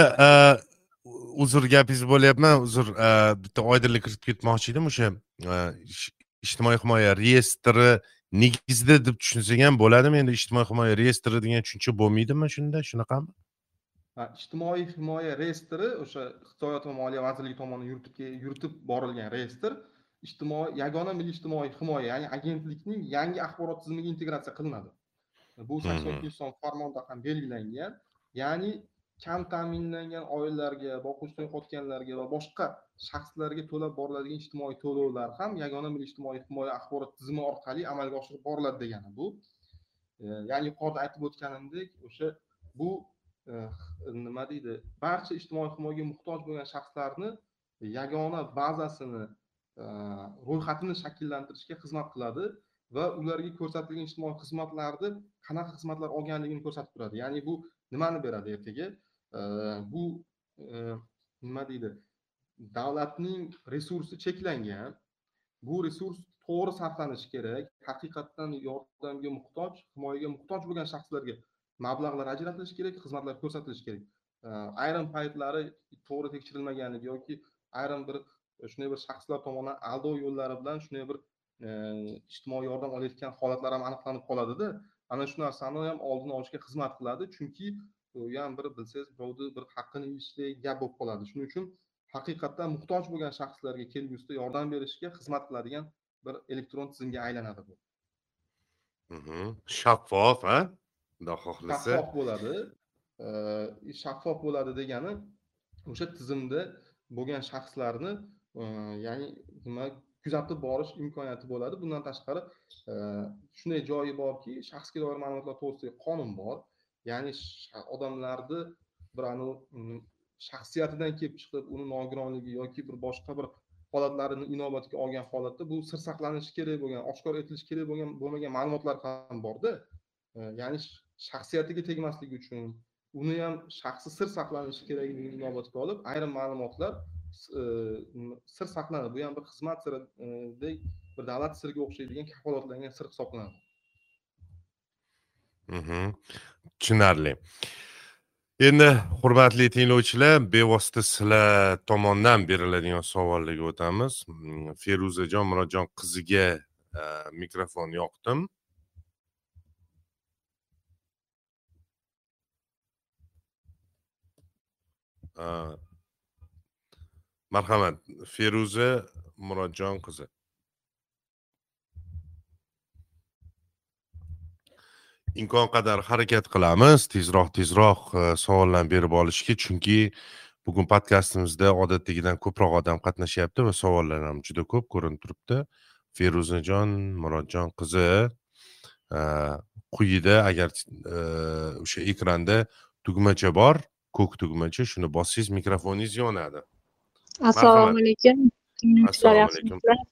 uzr gapingizni bo'lyapman uzr bitta oydinlik kiritib ketmoqchi edim. O'sha ijtimoiy himoya reyestri negizida deb tushunsak ham bo'ladimi? Endi ijtimoiy himoya reyestri degan tushuncha bo'lmaydimi shunda? Shunaqami? Ha, ijtimoiy himoya reyestri o'sha iqtisodiyot va moliya vazirligi tomonidan yuritib yuritib borilgan reyestr. Ijtimoiy yagona milliy ijtimoiy himoya ya'ni agentlikning yangi axborot tizimiga integratsiya qilinadi. Bu sakson ikkinchi son farmonda ham belgilangan ya'ni kam ta'minlangan oilalarga boquvchidan yo'qotganlarga va boshqa shaxslarga to'lab boriladigan ijtimoiy to'lovlar ham yagona milliy ijtimoiy himoya axborot tizimi orqali amalga oshirib boriladi degani bu. E, ya'ni yuqorida aytib o'tganimdek o'sha bu e, nima deydi barcha ijtimoiy himoyaga muhtoj bo'lgan shaxslarni yagona bazasini e, ro'yxatini shakllantirishga xizmat qiladi va ularga ko'rsatilgan ijtimoiy xizmatlarni qanaqa xizmatlar olganligini ko'rsatib turadi. Ya'ni bu nimani beradi ertaga? Э, bu э, nima deydi? Davlatning resursi cheklangan. Bu resurs to'g'ri sarflanishi kerak. Haqiqatdan yordamga muhtoj himoyaga muhtoj bo'lgan shaxslarga mablag'lar ajratilishi kerak xizmatlar ko'rsatilishi kerak. Э, ayrim paytlari to'g'ri tekshirilmaganligi yoki ayrim bir e, shunday bir shaxslar tomonidan aldov yo'llari bilan shunday bir e, ijtimoiy yordam olayotgan holatlar ham aniqlanib qoladida. Ana shu narsani ham oldini olishga xizmat qiladi. Chunki ham bir bilsangiz birovni bir haqqini yeyishdek gap bo'lib qoladi. Shuning uchun haqiqatdan muhtoj bo'lgan shaxslarga kelgusida yordam berishga xizmat qiladigan bir elektron tizimga aylanadi bu. Mhm. shaffof a xudo xohlasa. Shaffof bo'ladi. Shaffof bo'ladi degani o'sha tizimda bo'lgan shaxslarni ya'ni nima kuzatib borish imkoniyati bo'ladi. Bundan tashqari shunday joyi borki shaxsga doir ma'lumotlar to'g'risidagi qonun bor ya'ni odamlarni bir anavi shaxsiyatidan kelib chiqib uni nogironligi yoki bir boshqa bir holatlarini inobatga olgan holatda bu sir saqlanishi kerak bo'lgan oshkor etilishi kerak bo'lgan bo'lmagan ma'lumotlar ham borda. Ya'ni shaxsiyatiga tegmasligi uchun uni ham shaxsi sir saqlanishi kerakligini inobatga olib ayrim ma'lumotlar e, sir saqlanadi. Bu ham bir xizmat siridek e, bir davlat siriga o'xshaydigan kafolatlangan sir hisoblanadi. Mhm. Tushunarli. Endi hurmatli tinglovchilar bevosita sizlar tomonidan beriladigan savollarga o'tamiz. Mm, Feruzajon murodjon qiziga e, mikrofon yoqdim. E, marhamat feruza murodjon qizi. Imkon qadar harakat qilamiz. Tezroq tezroq e, savollarni berib olishga. Chunki bugun podkastimizda odatdagidan ko'proq odam qatnashyapti va savollar ham juda ko'p ko'rinib turibdi. Feruzajon murodjon qizi e, quyida agar e, o'sha ekranda tugmacha bor ko'k tugmacha shuni bossangiz mikrofoningiz yonadi. Assalomu alaykum. Tinglovchilar Assalomu yaxshimisizlar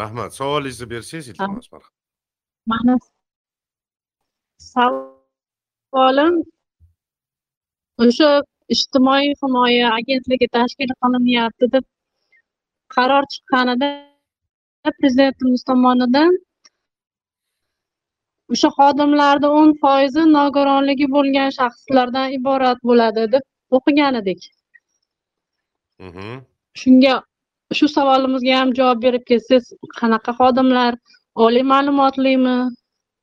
rahmat. Savolingizni bersangiz iltimos marhamat. Mani savolim o'sha ijtimoiy himoya agentligi tashkil qilinyapti deb qaror chiqqanida prezidentimiz tomonidan o'sha xodimlarni o'n foizi nogironligi bo'lgan shaxslardan iborat bo'ladi deb o'qigan edik Mhm. shunga shu savolimizga ham javob berib ketsangiz qanaqa xodimlar oliy ma'lumotlimi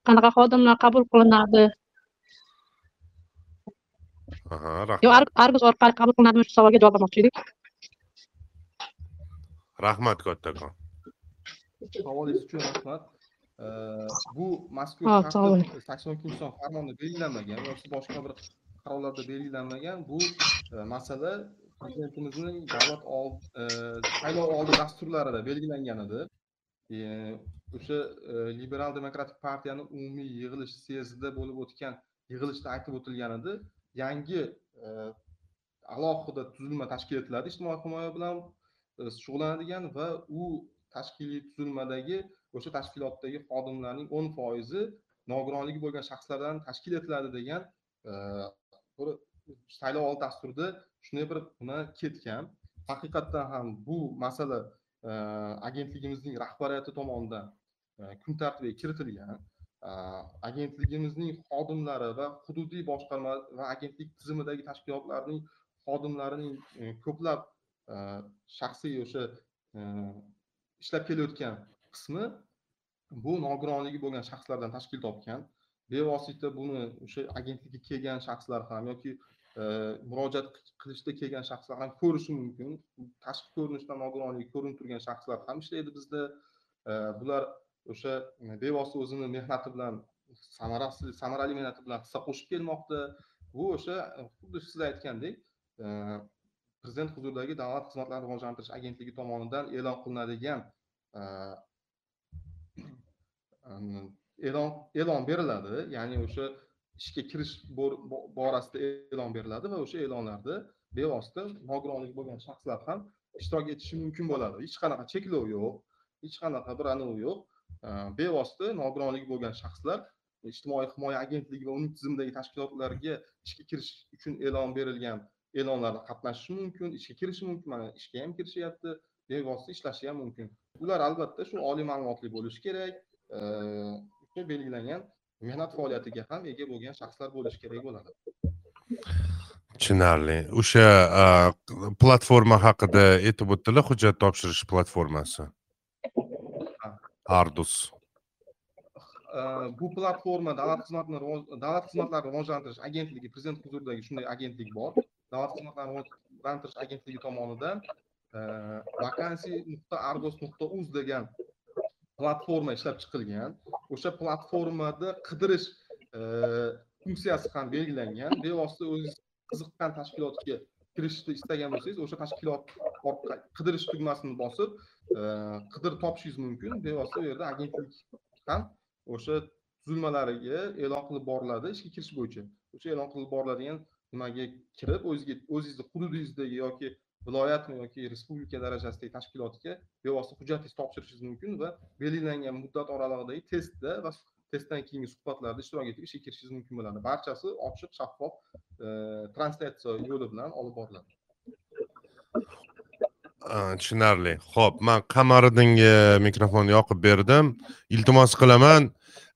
qanaqa xodimlar qabul qilinadi? Aha yo rahmat Ar- argus orqali qabul qilinadimi shu savolga javob olmoqchi edik. Rahmat kattakon savolingiz uchun rahmat. Bu mazkur sakson ikkinchi son farmonda belgilanmagan yoki boshqa bir qarorlarda belgilanmagan bu e, masala prezidentimizning davlat e, saylov oldi dasturlarida belgilangan edi o'sha e, liberal demokratik partiyani umumiy yig'ilish syezdida bo'lib o'tgan yig'ilishda aytib o'tilgan edi yangi e, alohida tuzilma tashkil etiladi ijtimoiy himoya bilan e, shug'ullanadigan va u tashkiliy tuzilmadagi o'sha tashkilotdagi xodimlarning o'n foizi nogironligi bo'lgan shaxslardan tashkil etiladi degan bir saylov oldi dasturida shunday bir nima ketgan. Haqiqatdan ham bu masala agentligimizning rahbariyati tomonidan e, kun tartibiga kiritilgan e, agentligimizning xodimlari va hududiy boshqarma va agentlik tizimidagi tashkilotlarning xodimlarining e, ko'plab shaxsiy o'sha ishlab kelayotgan qismi bu nogironligi bo'lgan shaxslardan tashkil topgan. Bevosita buni o'sha agentlikka kelgan shaxslar ham yoki murojaat qilishda kelgan shaxslar ham ko'rishi mumkin. Tashqi ko'rinishdan nogironligi ko'rinib turgan shaxslar ham ishlaydi bizda. E, bular o'sha bevosita o'zini mehnati bilan samarasi samarali mehnati bilan hissa qo'shib kelmoqda. Bu o'sha xuddi siz aytgandek prezident huzuridagi davlat xizmatlarini rivojlantirish agentligi tomonidan e'lon qilinadigan e'lon e'lon beriladi. Ya'ni o'sha ishga kirish borasida e'lon beriladi va o'sha e'lonlarda bevosita nogironligi bo'lgan shaxslar ham ishtirok etishi mumkin bo'ladi. Hech qanaqa cheklov yo'q hech qanaqa bir anavi yo'q bevosita nogironligi bo'lgan shaxslar ijtimoiy himoya agentligi va uning tizimidagi tashkilotlarga ishga kirish uchun e'lon berilgan e'lonlarda qatnashishi mumkin ishga kirishi mumkin mana ishga ham kirishyapti bevosita ishlashi ham mumkin. Ular albatta shu oliy ma'lumotli bo'lishi kerak e, belgilangan mehnat faoliyatiga ham ega bo'lgan shaxslar bo'lishi kerak bo'ladi. Tushunarli. O'sha platforma haqida aytib o'tdilar hujjat topshirish platformasi. Ardus. Bu platforma davlat xizmatini davlat xizmatlarini rivojlantirish agentligi prezident huzuridagi shunday agentlik bor. Davlat xizmatlarini rivojlantirish agentligi tomonidan e, vakansiy nuqta argos nuqta uz degan platforma ishlab chiqilgan o'sha platformada qidirish funksiyasi ham belgilangan. Bevosita o'zingiz qiziqqan tashkilotga kirishni istagan bo'lsangiz o'sha tashkilot orqali qidirish tugmasini bosib qidirib topishingiz mumkin. Bevosita u yerda agentlik ham o'sha tuzilmalariga e'lon qilib boriladi ishga kirish bo'yicha. O'sha e'lon qilib boriladigan nimaga kirib o'zizga o'zingizni hududingizdagi yoki viloyatmi yoki respublika darajasidagi tashkilotga bevosita hujjatingizni topshirishingiz mumkin va belgilangan muddat oralig'idagi testda va testdan keyingi suhbatlarda ishtirok etib ishga kirishingiz mumkin bo'ladi. Barchasi ochiq shaffof e, translyatsiya yo'li bilan olib boriladi. Tushunarli. Ho'p man qamariddinga mikrofonni yoqib berdim. Iltimos qilaman.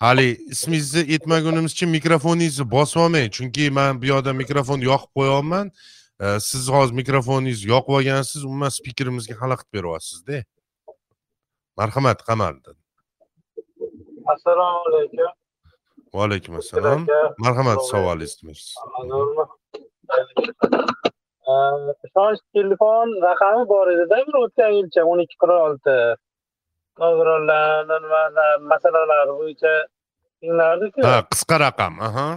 Hali ismingizni aytmagunimizcha mikrofoningizni bosib olmang chunki man bu yoqda mikrofonni yoqib qo'yyapman siz hozir mikrofoningizni yoqib olgansiz umuman spikerimizga xalaqit beryapsizda marhamat qamariddin assalomu alaykum va alaykum assalom marhamat savolingizni ma'lummi ishonch telefon raqami bor edida bir o'tgan yilcha o'n ikki qirq olti nogironlarni masalalar bo'yicha tinglardiku ha qisqa raqam aha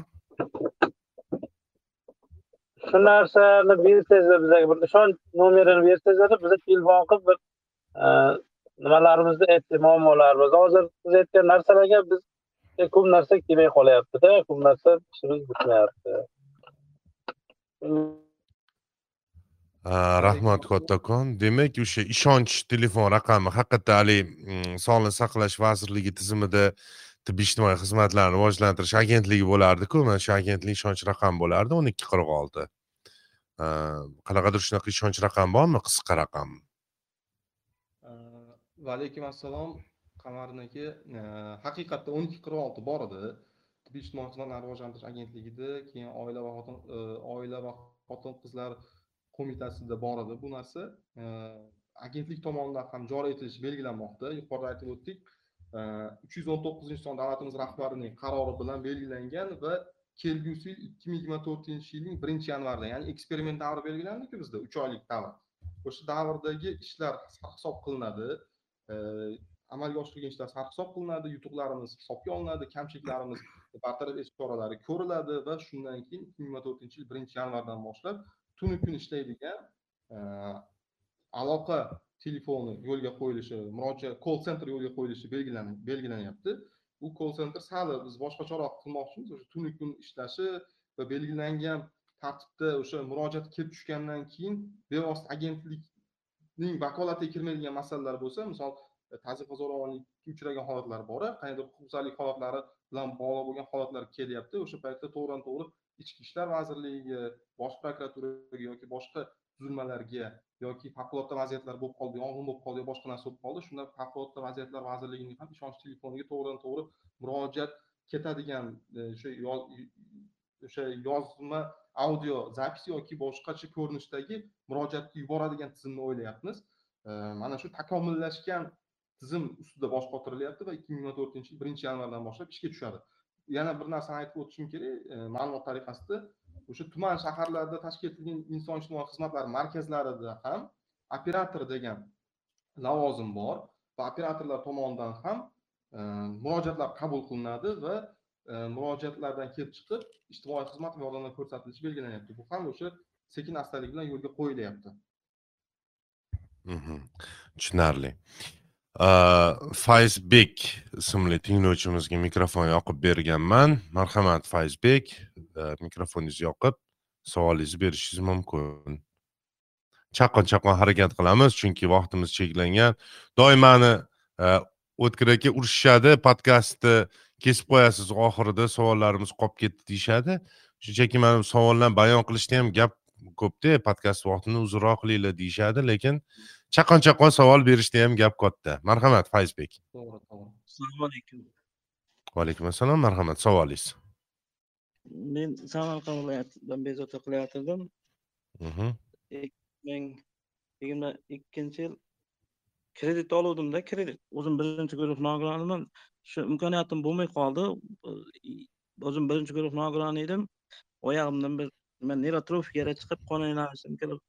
shu narsani bersangizlar bizga bir ishonch nomerini bersangizlar biza telefon qilib bir e, nimalarimizni aytdik muammolarimizni hozir siz aytgan narsalarga biz e, ko'p narsa kelmay qolyaptida ko'p narsa ishimiz bitmayapti. Rahmat kattakon demak o'sha ishonch telefon raqami haqiqatda haligi mm, sog'liqni saqlash vazirligi tizimida tibbiy ijtimoiy xizmatlarni rivojlantirish agentligi bo'lardiku. Mana shu agentlik ishonch raqami bo'lardi o'n ikki qirq olti. Qanaqadir shunaqa ishonch raqami bormi qisqa raqam? Va alaykum assalom. Qamariddin aka haqiqatda o'n ikki qirq olti bor edi. Tibbiy ijtimoiy xizmatlarni rivojlantirish agentligida keyin oila va xotin oila va xotin qizlar qo'mitasida bor edi. Bu narsa agentlik tomonidan ham joriy etilishi belgilanmoqda. Yuqorida aytib o'tdik. Uch yuz o'n to'qqizinchi son davlatimiz rahbarining qarori bilan belgilangan va kelgusi yil ikki ming yigirma to'rtinchi yilning birinchi yanvarida ya'ni eksperiment davri belgilandiku bizda uch oylik davr. O'sha davrdagi ishlar sarhisob qilinadi. Amalga oshirilgan ishlar sarhisob qilinadi yutuqlarimiz hisobga olinadi kamchiliklarimiz bartaraf etish choralari ko'riladi va shundan keyin ikki ming yigirma to'rtinchi yil birinchi yanvardan boshlab tunu kun ishlaydigan aloqa telefoni yo'lga qo'yilishi murojaat call center yo'lga qo'yilishi belgilan- belgilanyapti. Bu call center sal biz boshqacharoq qilmoqchimiz o'sha tunu kun ishlashi va belgilangan tartibda o'sha murojaat kelib tushgandan keyin bevosita agentlikning vakolatiga kirmaydigan masalalar bo'lsa misol e, tazyiqqa zo'ravonlikka uchragan holatlar bor qandaydir huquqbuzarlik holatlari bilan bog'liq bo'lgan holatlar kelyapti o'sha paytda to'g'ridan to'g'ri ichki ishlar vazirligiga bosh prokuraturaga yoki boshqa tuzilmalarga yoki favqulodda vaziyatlar bo'lib qoldi yong'in bo'lib qoldi yo boshqa narsa bo'lib qoldi shunda favqulodda vaziyatlar vazirligining ham ishonch telefoniga to'g'ridan to'g'ri murojaat ketadigan e, o'sha yo- o'sha yozma audio zapis yoki boshqacha ko'rinishdagi murojaatni yuboradigan tizimni o'ylayapmiz. E, mana shu takomillashgan tizim ustida bosh qotirilyapti va ikki ming yigirma to'rtinchi yil birinchi yanvardan boshlab ishga tushadi. Yana bir narsani aytib o'tishim kerak e, ma'lumot tariqasida o'sha tuman shaharlarda tashkil etilgan inson ijtimoiy xizmatlar markazlarida ham operator degan lavozim bor va operatorlar tomonidan ham e, murojaatlar qabul qilinadi va e, murojaatlardan kelib chiqib ijtimoiy xizmat va yordamlar ko'rsatilishi belgilanyapti bu ham o'sha sekin astalik bilan yo'lga qo'yilyapti Mhm. tushunarli. Э, fayzbek ismli tinglovchimizga mikrofon yoqib berganman. Marhamat fayzbek. Э, Mikrofoningizni yoqib savolingizni berishingiz mumkin. Chaqqon chaqqon harakat qilamiz chunki vaqtimiz cheklangan. Doimani э, o'tkir aka urishishadi podkastni kesib qo'yasiz oxirida savollarimiz qolib ketdi deyishadi. Shunchaki mana bu savollarni bayon qilishda ham gap ko'pda podkast vaqtini uzunroq qilinglar deyishadi lekin chaqqon chaqqon savol berishda ham gap katta marhamat fayzbek to'g'ri to'g'ri. Assalomu alaykum. Va alaykum assalom marhamat. Savolingiz? Men samarqand viloyatidan bezovta qilayotgandim Mhm. ming yigirma ikkinchi yil kredit oluvdimda kredit o'zim birinchi guruh nogironiman shu imkoniyatim bo'lmay qoldi. O'zim birinchi guruh nogironi edim oyog'imdan bir nima neyrotrofikaga chiqib qon aylanishim kirib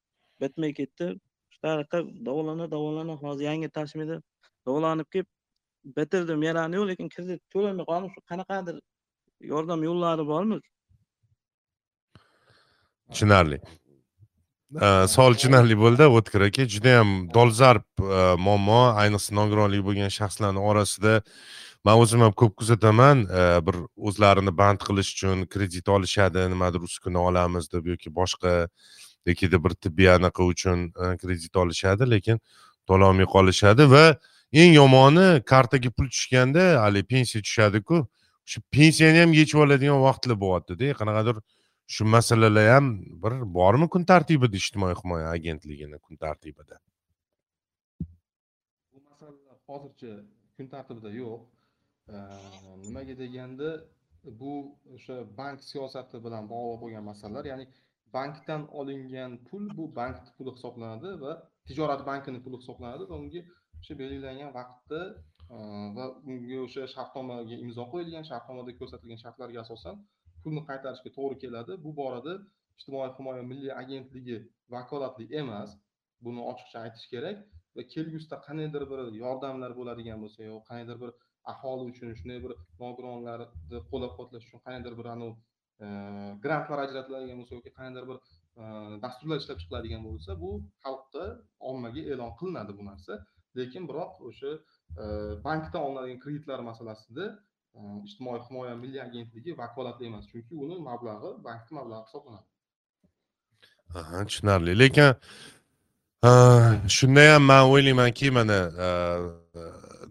bitmay ketdi shu tariqa davolana davolana hozir yangi tashmida davolanib kelib bitirdim. Yarani yo'q lekin kredit to'lamay qoldim shu qanaqadir yordam yo'llari bormi? Tushunarli savol tushunarli bo'ldi o'tkir aka. Judayam dolzarb muammo. Ayniqsa nogironligi bo'lgan shaxslarni orasida man o'zim ham ko'p kuzataman. Bir o'zlarini band qilish uchun kredit olishadi. Nimadir uskuna olamiz deb yoki boshqa yokida bir tibbiy anaqa uchun e, kredit olishadi lekin to'lolmay qolishadi va eng yomoni kartaga pul tushganda haligi pensiya tushadiku. Shu pensiyani ham yechib oladigan vaqtlar bo'lyaptida qanaqadir shu masalalar ham bir bormi kun tartibida ijtimoiy himoya agentligini kun tartibida? Bu masalalar hozircha kun tartibida yo'q. E, nimaga deganda bu o'sha bank siyosati bilan bog'liq bo'lgan masalalar ya'ni bankdan olingan pul bu bank puli hisoblanadi va tijorat bankini puli hisoblanadi va unga o'sha belgilangan vaqtda e, va unga o'sha shartnomaga imzo qo'yilgan shartnomada ko'rsatilgan shartlarga asosan pulni qaytarishga to'g'ri keladi. Bu borada ijtimoiy himoya milliy agentligi vakolatli emas buni ochiqcha aytish kerak va kelgusida qandaydir bir yordamlar bo'ladigan bo'lsa yo qandaydir bir aholi uchun shunday bir nogironlarni qo'llab quvvatlash uchun qandaydir bir anavi Э, grantlar ajratiladigan bo'lsa yoki qandaydir bir э, dasturlar ishlab chiqiladigan bo'lsa bu xalqqa ommaga e'lon qilinadi bu narsa. Lekin biroq o'sha e, bankdan olinadigan kreditlar masalasida e, ijtimoiy himoya milliy agentligi vakolatli emas chunki uni mablag'i bankni mablag'i hisoblanadi. Aha tushunarli. Lekin e, shunda ham man o'ylaymanki mana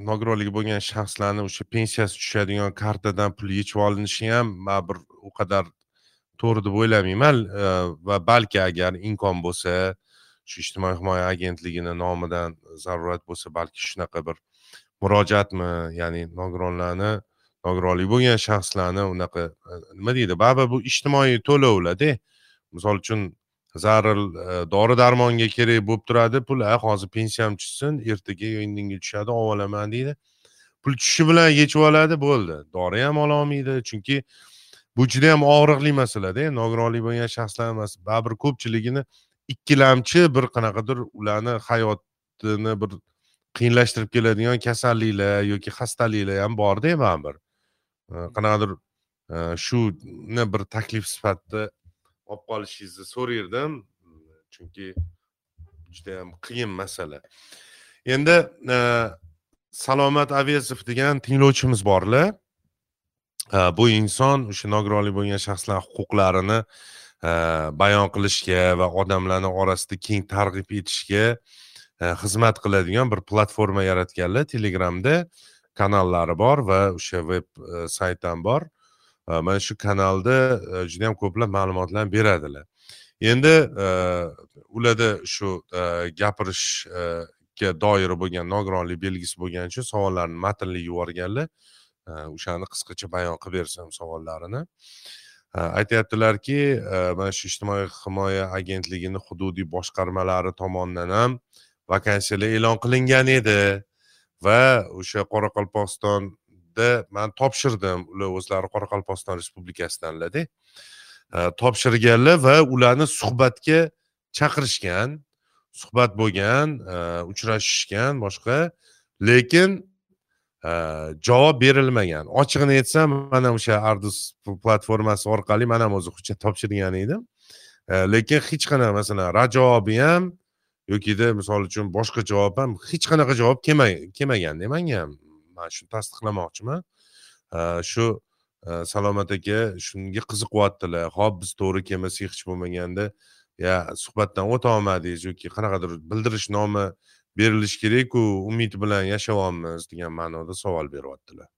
nogironligi bo'lgan shaxslarni o'sha pensiyasi tushadigan kartadan pul yechib olinishi ham man bir u qadar to'g'ri deb o'ylamayman. Va balki agar imkon bo'lsa shu ijtimoiy himoya agentligini nomidan zarurat bo'lsa balki shunaqa bir murojaatmi ya'ni nogironlarni nogironligi bo'lgan shaxslarni unaqa nima deydi? Baribir bu ijtimoiy to'lovlarda misol uchun zarur e, dori darmonga kerak bo'lib turadi. Pul a hozir pensiyam tushsin ertaga indinga tushadi olib olaman deydi. Pul tushishi bilan yechib oladi bo'ldi. Dori ham ololmaydi chunki bu juda yam og'riqli masalada nogironlik bo'lgan shaxslar emas. Baribir ko'pchiligini ikkilamchi bir qanaqadir ularni hayotini bir qiyinlashtirib keladigan kasalliklar yoki xastaliklar ham borda baribir. E, qanaqadir e, shuni bir taklif sifatida olib qolishingizni so'rardim chunki judayam qiyin masala. Endi e, salomat avezov degan tinglovchimiz borlar e, bu inson o'sha nogironlik bo'lgan shaxslar huquqlarini e, bayon qilishga va odamlarni orasida keng targ'ib etishga xizmat qiladigan bir platforma yaratganlar. Telegramda kanallari bor va o'sha veb sayt ham bor. Mana shu kanalda juda yam ko'plab ma'lumotlar beradilar. Endi ularda shu gapirishga doir bo'lgan nogironlik belgisi bo'lgani uchun savollarni matnli yuborganlar o'shani qisqacha bayon qilib bersam savollarini aytyaptilarki mana shu ijtimoiy himoya agentligini hududiy boshqarmalari tomonidan ham vakansiyalar e'lon qilingan edi va o'sha qoraqalpog'iston qoraqalpog'istonda man topshirdim. Ular o'zlari qoraqalpog'iston respublikasidanlarda. Topshirganlar va ularni suhbatga chaqirishgan suhbat bo'lgan uchrashishgan boshqa. Lekin javob berilmagan. Ochig'ini aytsam mana o'sha ardus platformasi orqali man ham o'zi hujjat topshirgan edim. Lekin hech qanaqa masalan rad javobi ham yokida misol uchun boshqa javob ham hech qanaqa javob kelma- kelmaganda manga ham man shuni tasdiqlamoqchiman. Shu salomat aka shunga qiziqyaptilar. Hop biz to'g'ri kelmasak hech bo'lmaganda. Ya suhbatdan o'ta olmadingiz yoki qanaqadir bildirishnoma berilishi kerakku umid bilan yashayapmiz degan ma'noda savol beryaptilar.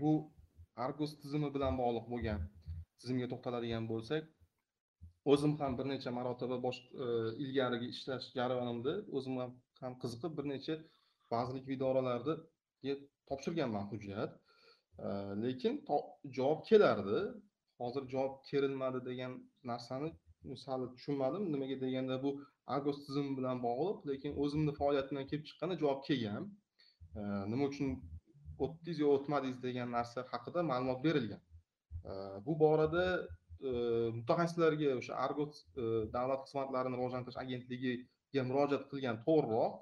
Bu argus tizimi bilan bog'liq bo'lgan tizimga to'xtaladigan bo'lsak o'zim ham bir necha marotaba bosh e, ilgarigi ishlash jarayonimda o'zim ham ham qiziqib bir necha vazirlik va idoralarga topshirganman hujjat. E, lekin javob kelardi. Hozir javob kerilmadi degan narsani sal tushunmadim. Nimaga deganda bu agos tizimi bilan bog'liq lekin o'zimni faoliyatimdan kelib chiqqanda javob kelgan. E, nima uchun o'tdingiz yo o'tmadingiz degan narsa haqida ma'lumot berilgan. Bu borada mutaxassislarga o'sha argot davlat xizmatlarini rivojlantirish agentligiga murojaat qilgan to'g'riroq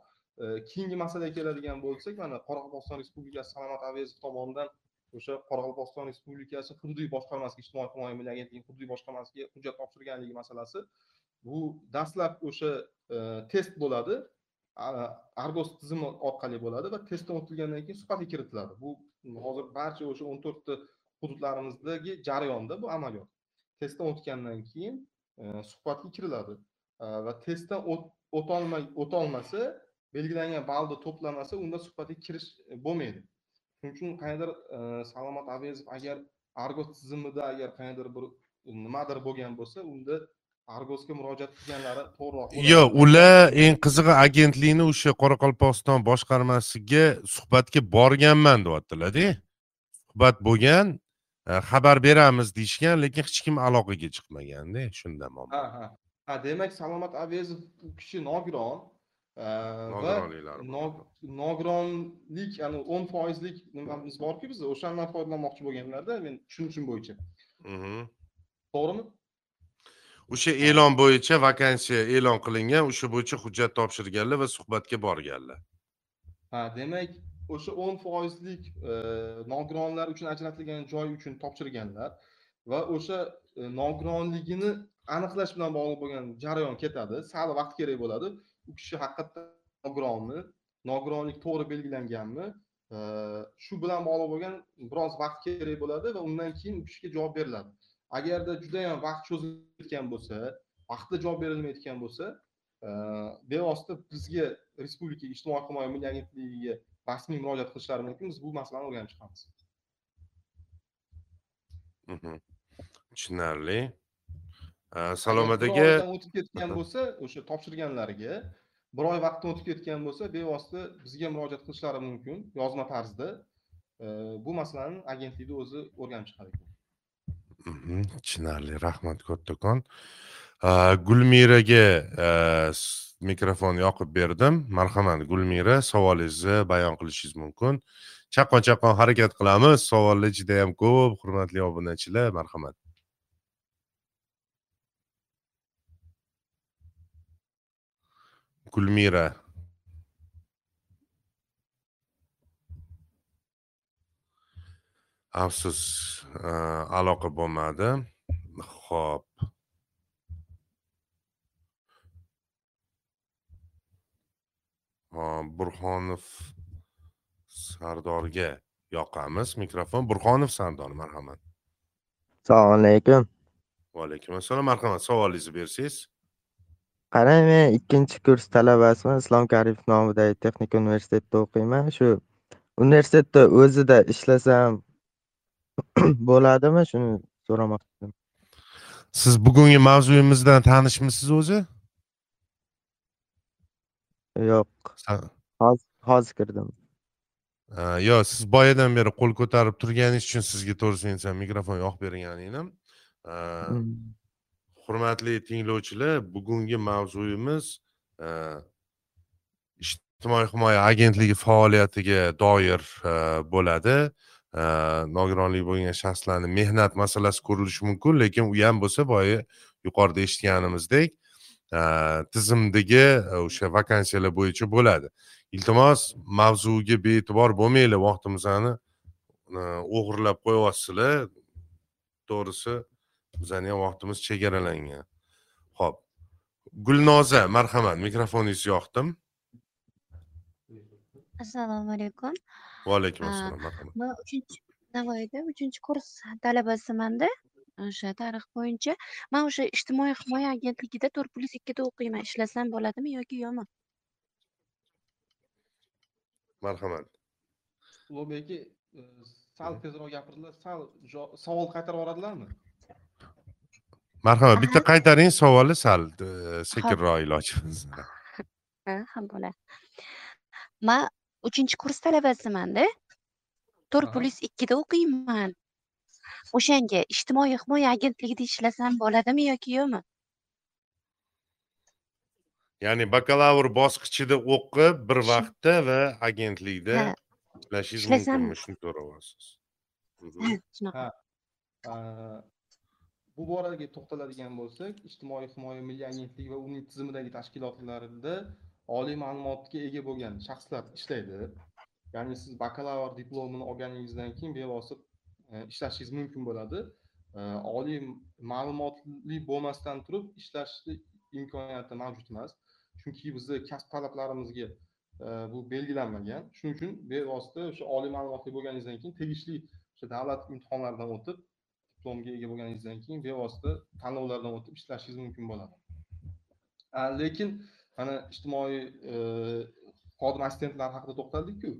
keyingi masalaga keladigan bo'lsak mana qoraqalpog'iston respublikasi salomat avezov tomonidan o'sha qoraqalpog'iston respublikasi hududiy boshqarmasiga ijtimoiy himoya milliy agentligi hududiy boshqarmasiga hujjat topshirganligi masalasi. Bu dastlab o'sha test bo'ladi argos tizimi orqali bo'ladi va testdan o'tilgandan keyin suhbatga kiritiladi. Bu hozir barcha o'sha o'n to'rtta hududlarimizdagi jarayonda bu amaliyot. Testdan o'tgandan keyin e, suhbatga kiriladi e, va testdan o't- o'tolmasa belgilangan ballni to'plamasa unda suhbatga kirish e, bo'lmaydi. Shuning uchun qaniydir salomat avezov agar argos tizimida agar qaniydir bir nimadir bo'lgan bo'lsa unda argosga murojaat qilganlari to'g'riroq yo'q ular eng qizig'i agentlikni o'sha qoraqalpog'iston boshqarmasiga suhbatga borganman deyaptilarda suhbat bo'lgan xabar beramiz deyishgan lekin hech kim aloqaga chiqmaganda shunda muammo ha ha. Ha demak salomat avezov u kishi nogiron va nogironlik ya'ni o'n foizlik nimamiz borku biza o'shandan foydalanmoqchi bo'lganlarda men tushunishim bo'yicha. Mhm. to'g'rimi? O'sha e'lon bo'yicha vakansiya e'lon qilingan o'sha bo'yicha hujjat topshirganlar va suhbatga borganlar. Ha demak o'sha o'n foizlik e, nogironlar uchun ajratilgan joy uchun topshirganlar va o'sha e, nogironligini aniqlash bilan bog'liq bo'lgan jarayon ketadi. Sal vaqt kerak bo'ladi. U kishi haqiqatdan nogironmi? Nogironlik to'g'ri belgilanganmi? E, shu bilan bog'liq bo'lgan biroz vaqt kerak bo'ladi va undan keyin u kishiga javob beriladi. Agarda judayam vaqt cho'zilayotgan bo'lsa vaqtida javob berilmayotgan bo'lsa bevosita bizga respublika ijtimoiy himoya milliy agentligiga rasmiy murojaat qilishlari mumkin biz bu masalani o'rganib chiqamiz. Mhm. tushunarli. Oydan o'tib ketgan bo'lsa o'sha topshirganlariga bir oy vaqtdan o'tib ketgan bo'lsa bevosita bizga murojaat qilishlari mumkin yozma tarzda. Bu masalani agentlikda o'zi o'rganib chiqar ekan. Mhm, tushunarli. Rahmat kattakon gulmiraga mikrofon yoqib berdim. Marhamat gulmira savolingizni bayon qilishingiz mumkin. Chaqqon chaqqon harakat qilamiz. Savollar juda yam ko'p hurmatli obunachilar marhamat. Gulmira. Afsus eh, aloqa bo'lmadi. Ho'p burxonov sardorga yoqamiz. Mikrofon burxonov sardor marhamat. Assalomu alaykum va alaykum assalom marhamat. Savolingizni bersangiz. Qarang men ikkinchi kurs talabasiman islom karimov nomidagi texnika universitetida o'qiyman. Shu universitetda o'zida ishlasam bo'ladimi? Shuni so'ramoqchi edim siz bugungi mavzuyimizdan tanishmisiz o'zi yo'q. Hozir hozir kirdim. Ha, yo'q siz boyadan beri qo'l ko'tarib turganingiz uchun sizga to'g'risini aytsam mikrofon yoqib bergan edim. Ha, Mm. hurmatli tinglovchilar bugungi mavzuyimiz e, ijtimoiy himoya agentligi faoliyatiga doir e, bo'ladi. E, nogironligi bo'lgan shaxslarni mehnat masalasi ko'rilishi mumkin lekin u ham bo'lsa boya yuqorida eshitganimizdek tizimdagi e, o'sha vakansiyalar bo'yicha bo'ladi. Iltimos mavzuga bee'tibor bo'lmanglar vaqtimizni o'g'irlab qo'yyapsizlar to'g'risi bizani ham vaqtimiz chegaralangan. Ho'p gulnoza marhamat mikrofoningizni yoqdim. Assalomu alaykum. Va alaykum Ha, assalom marhamat. man uchinchi navoiyda uchinchi kurs talabasimanda o'sha tarix bo'yicha man o'sha ijtimoiy himoya agentligida to'rt plyus ikkida o'qiyman ishlasam bo'ladimi yoki yo'qmi marhamat ulug'bek aka e, sal tezroq gapirdilar sal jo- savol qaytarib yuboradilarmi marhamat bitta Aha. qaytaring savolni sal e, sekinroq iloji bo'lsa. ha bo'ladi man uchinchi kurs talabasimanda to'rt Aha. plyus ikkida o'qiyman o'shanga ijtimoiy himoya agentligida ishlasam bo'ladimi yoki yo'qmi? Ya'ni bakalavr bosqichida o'qib bir vaqtda va agentlikda ishlashingiz mumkinmi shuni so'rayapsiz. Mhm. ha shunaqa bu boraga to'xtaladigan bo'lsak ijtimoiy himoya milliy agentligi va uning tizimidagi tashkilotlarida oliy ma'lumotga ega bo'lgan shaxslar ishlaydi. Ya'ni siz bakalavr diplomini olganingizdan keyin bevosita E, ishlashingiz mumkin bo'ladi. E, oliy ma'lumotli bo'lmasdan turib ishlashni imkoniyati mavjud emas. Chunki bizni kasb talablarimizga e, bu belgilanmagan. Shuning uchun bevosita o'sha oliy ma'lumotli bo'lganingizdan keyin tegishli o'sha davlat imtihonlaridan o'tib diplomga ega bo'lganingizdan keyin bevosita tanlovlardan o'tib ishlashingiz mumkin bo'ladi. Lekin mana ijtimoiy xodim assistentlar haqida to'xtaldikku.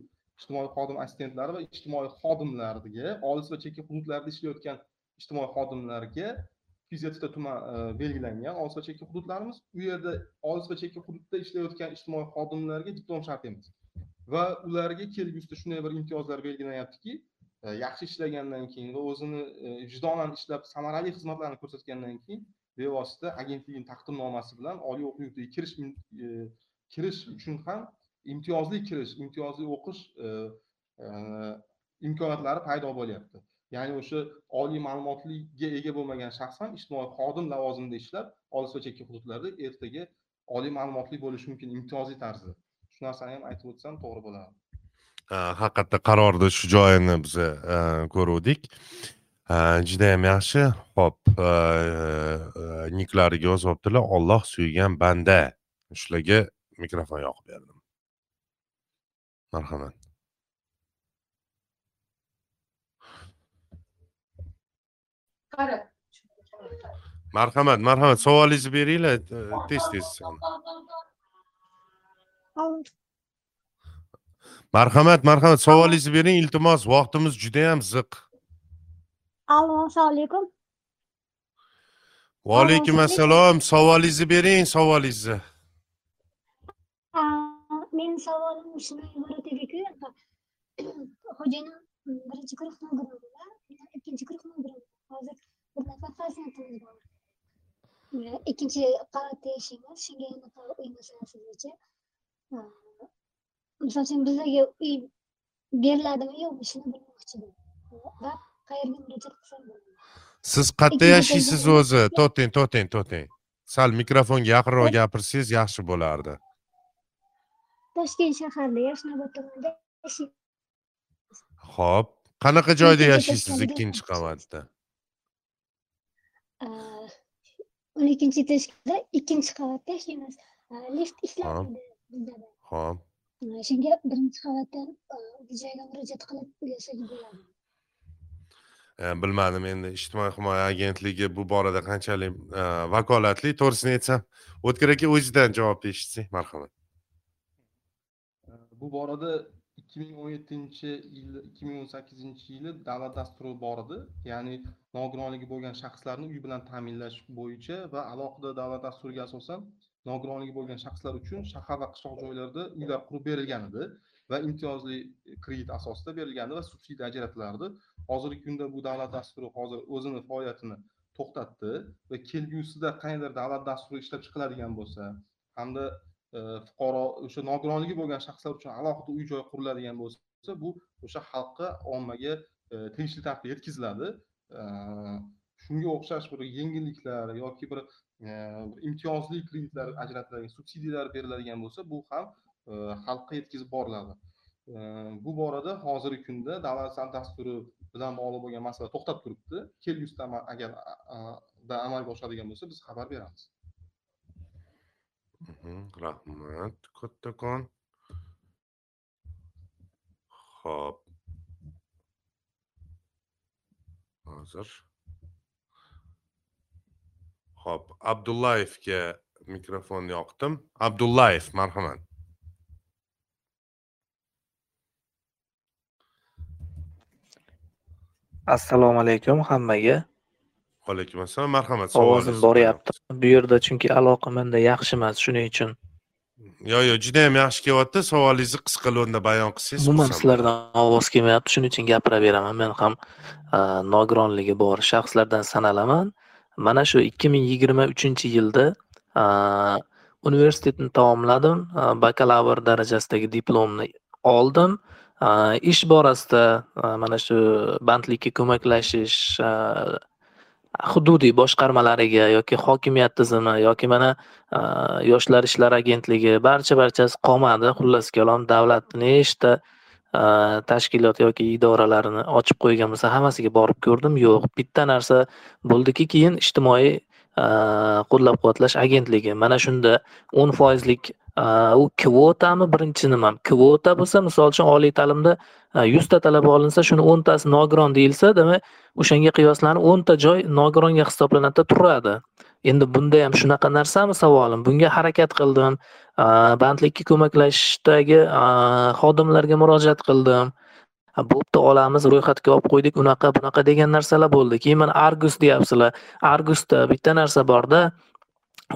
Ijtimoiy xodim assistentlari va ijtimoiy xodimlarga olis va chekka hududlarda ishlayotgan ijtimoiy xodimlarga ikki tuman e, belgilangan olis va chekka hududlarimiz u yerda olis va chekka hududda ishlayotgan ijtimoiy xodimlarga diplom shart emas. Va ularga kelgusida shunday bir imtiyozlar belgilanyaptiki e, yaxshi ishlagandan keyin va o'zini e, vijdonan ishlab samarali xizmatlarni ko'rsatgandan keyin bevosita agentlikning taqdimnomasi bilan oliy o'quv yurtiga kirish kirish uchun ham imtiyozli kirish imtiyozli o'qish e, e, imkoniyatlari paydo bo'lyapti. Ya'ni o'sha oliy ma'lumotliga ega bo'lmagan shaxs ham ijtimoiy xodim lavozimida ishlab olis va chekka hududlarda ertaga oliy ma'lumotli bo'lishi mumkin imtiyozli tarzda. Shu narsani ham aytib o'tsam to'g'ri bo'ladi e, haqiqatda qarorni shu joyini biz ko'ruvdik. Judayam yaxshi. Ho'p niklariga yozyaptilar. Olloh suygan banda. Shularga mikrofon yoqib berdim. Marhamat. Marhamat marhamat. Savolingizni beringlar tez tez marhamat marhamat. Savolingizni bering iltimos. Vaqtimiz judayam ziq. Allo assalomu alaykum. Va alaykum assalom savolingizni bering savolingizni meni savolim shundan iborat ediki xo'jayinim birinchi guruh nogironlar ikkinchi guruh nogiron hozir bir nafar farzandimiz bor. Ikkinchi qavatda yashaymiz. Shunga anaqa uy masalasi bo'yicha misol uchun bizlarga uy beriladimi? Yo'qmi shuni bilmoqchi edim. Va qayerga murojaat qilsam bo'ladi? Siz qayerda yashaysiz o'zi? to'xtang to'xtang to'xtang sal mikrofonga yaqinroq gapirsangiz yaxshi bo'lardi toshkent shaharida yashnobod tumanida ho'p qanaqa joyda yashaysiz ikkinchi qavatda? O'n ikkinchi etажda ikkinchi qavatda yashaymiz. Lift ishlamaydi bizda ho'p shunga birinchi qavatdan joyga murojaat qilib yashasak bo'ladi bilmadim endi ijtimoiy himoya agentligi bu borada qanchalik vakolatli to'g'risini aytsam o'tkir aka o'zidan javob eshitsak marhamat bu borada ikki ming o'n yettinchi yil ikki ming o'n sakkizinchi yili davlat dasturi bor edi ya'ni nogironligi bo'lgan shaxslarni uy bilan ta'minlash bo'yicha va alohida davlat dasturiga asosan nogironligi bo'lgan shaxslar uchun shahar va qishloq joylarda uylar qurib berilgan edi va imtiyozli kredit asosida berilgandi va subsidiya ajratilardi. Hozirgi kunda bu davlat dasturi hozir o'zini faoliyatini to'xtatdi va kelgusida qandaydir davlat dasturi ishlab chiqiladigan bo'lsa hamda Э, fuqaro o'sha nogironligi bo'lgan shaxslar uchun alohida uy joy quriladigan bo'lsa bu o'sha xalqqa ommaga e, tegishli tartibda yetkaziladi. E, shunga o'xshash bir yengilliklar yoki bir e, imtiyozli kreditlar ajratiladigan subsidiyalar beriladigan bo'lsa bu ham xalqqa yetkazib boriladi. Bu borada hozirgi kunda davlat san dasturi bilan bog'liq bo'lgan masala to'xtab turibdi. Kelgusida agar amalga oshadigan bo'lsa biz xabar beramiz. Rahmat kattakon ho'p hozir ho'p abdullayevga mikrofonni yoqdim abdullayev marhamat assalomu alaykum hammaga vaalaykum assalom marhamat ovozim boryapti. bu yerda chunki aloqa menda yaxshi emas shuning uchun. Yo'q yo'q judayam yaxshi kelyapti. Savolingizni qisqa lo'nda bayon qilsangiz umuman sizlardan ovoz kelmayapti. Shuning uchun gapiraveraman men ham nogironligi bor shaxslardan sanalaman. Mana shu ikki ming yigirma uchinchi yilda universitetni tamomladim. Bakalavr darajasidagi diplomni oldim. Ish borasida mana shu bandlikka ko'maklashish hududiy boshqarmalariga yoki hokimiyat tizimi yoki mana yoshlar ishlari agentligi barcha barchasi qolmadi. Xullas kalom davlatni nechta tashkilot yoki idoralarini ochib qo'ygan bo'lsa hammasiga borib ko'rdim. Yo'q bitta narsa bo'ldiki keyin ijtimoiy Э, qo'llab quvvatlash agentligi. Mana shunda o'n foizlik э, u kvotami birinchi nima kvota bo'lsa misol uchun oliy ta'limda э, yuzta talaba olinsa shuni o'ntasi nogiron deyilsa demak o'shanga qiyoslanib o'nta joy nogironga hisoblanadida turadi. Endi bunda ham shunaqa narsami savolim? Bunga harakat qildim. Bandlikka ko'maklashishdagi xodimlarga murojaat qildim. Bo'pti olamiz ro'yxatga olib qo'ydik. Unaqa bunaqa degan narsalar bo'ldi. Keyin mana argus deyapsizlar. Argusda bitta narsa borda.